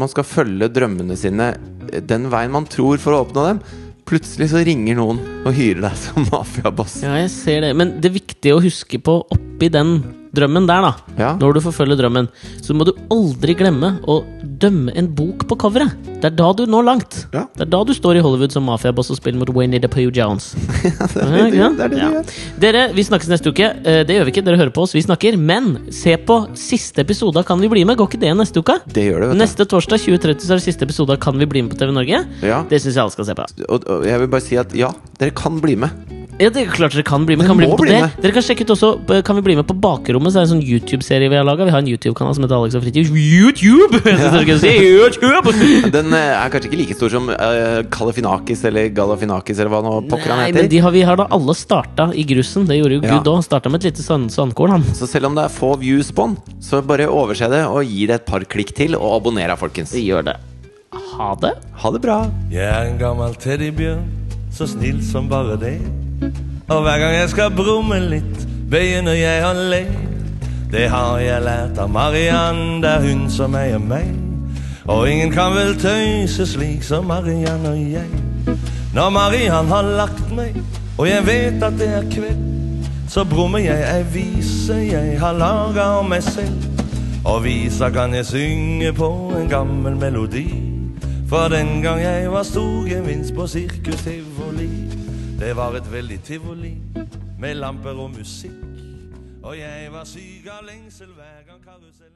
man skal følge drømmene sine eh, den veien man tror for å oppnå dem. Plutselig så ringer noen og hyrer deg som mafiaboss. ja, jeg ser det. Men det viktige å huske på oppi den drømmen der, da, Ja. når du forfølger drømmen, så må du aldri glemme å dømme en bok på coveret. Det er da du når langt. Ja. Det er da du står i Hollywood som mafiaboss og spiller mot Wayne Pooh Jones. det er det du Ja, det er det du gjør. Dere, vi snakkes neste uke. Eh, Det gjør vi ikke, dere hører på oss, vi snakker. Men se på siste episode av Kan vi bli med? Går ikke det neste uke? Det gjør det, vet du. Neste torsdag 2030 så er det siste episode av Kan vi bli med på TV Norge. Ja. Det syns jeg alle skal se på. Og, og jeg vil bare si at ja, dere kan bli med. Ja, det er klart dere kan bli med. Kan bli med på bli det. med. Dere kan sjekke ut også Kan vi bli med på Bakrommet. Så er det en sånn YouTube-serie vi har laga. Vi har en YouTube-kanal som heter Alex og Fritid. YouTube! Skal si YouTube! Den eh, er kanskje ikke like stor som uh, Kalifinakis eller Galafinakis eller hva nå pokker han heter. men de har, vi har da alle starta i grusen. Det gjorde jo Ja. Gud òg. Starta med et lite sand, sandkorn, han. Så selv om det er få views på den, så bare overse det og gi det et par klikk til, og abonner, folkens. Vi gjør det. Ha det. Ha det bra. Jeg er en gammel teddybjørn, så snill som bare det. Og hver gang jeg skal brumme litt, begynner jeg å le. Det har jeg lært av Mariann, det er hun som eier meg. Og ingen kan vel tøyse slik som Mariann og jeg. Når Mariann har lagt meg, og jeg vet at det er kveld, så brummer jeg ei vise jeg har laga om meg selv. Og visa kan jeg synge på en gammel melodi. For den gang jeg var stor gevinst på Sirkus Tivoli. Det var et veldig tivoli med lamper og musikk. Og jeg var syk av lengsel hver gang karusellen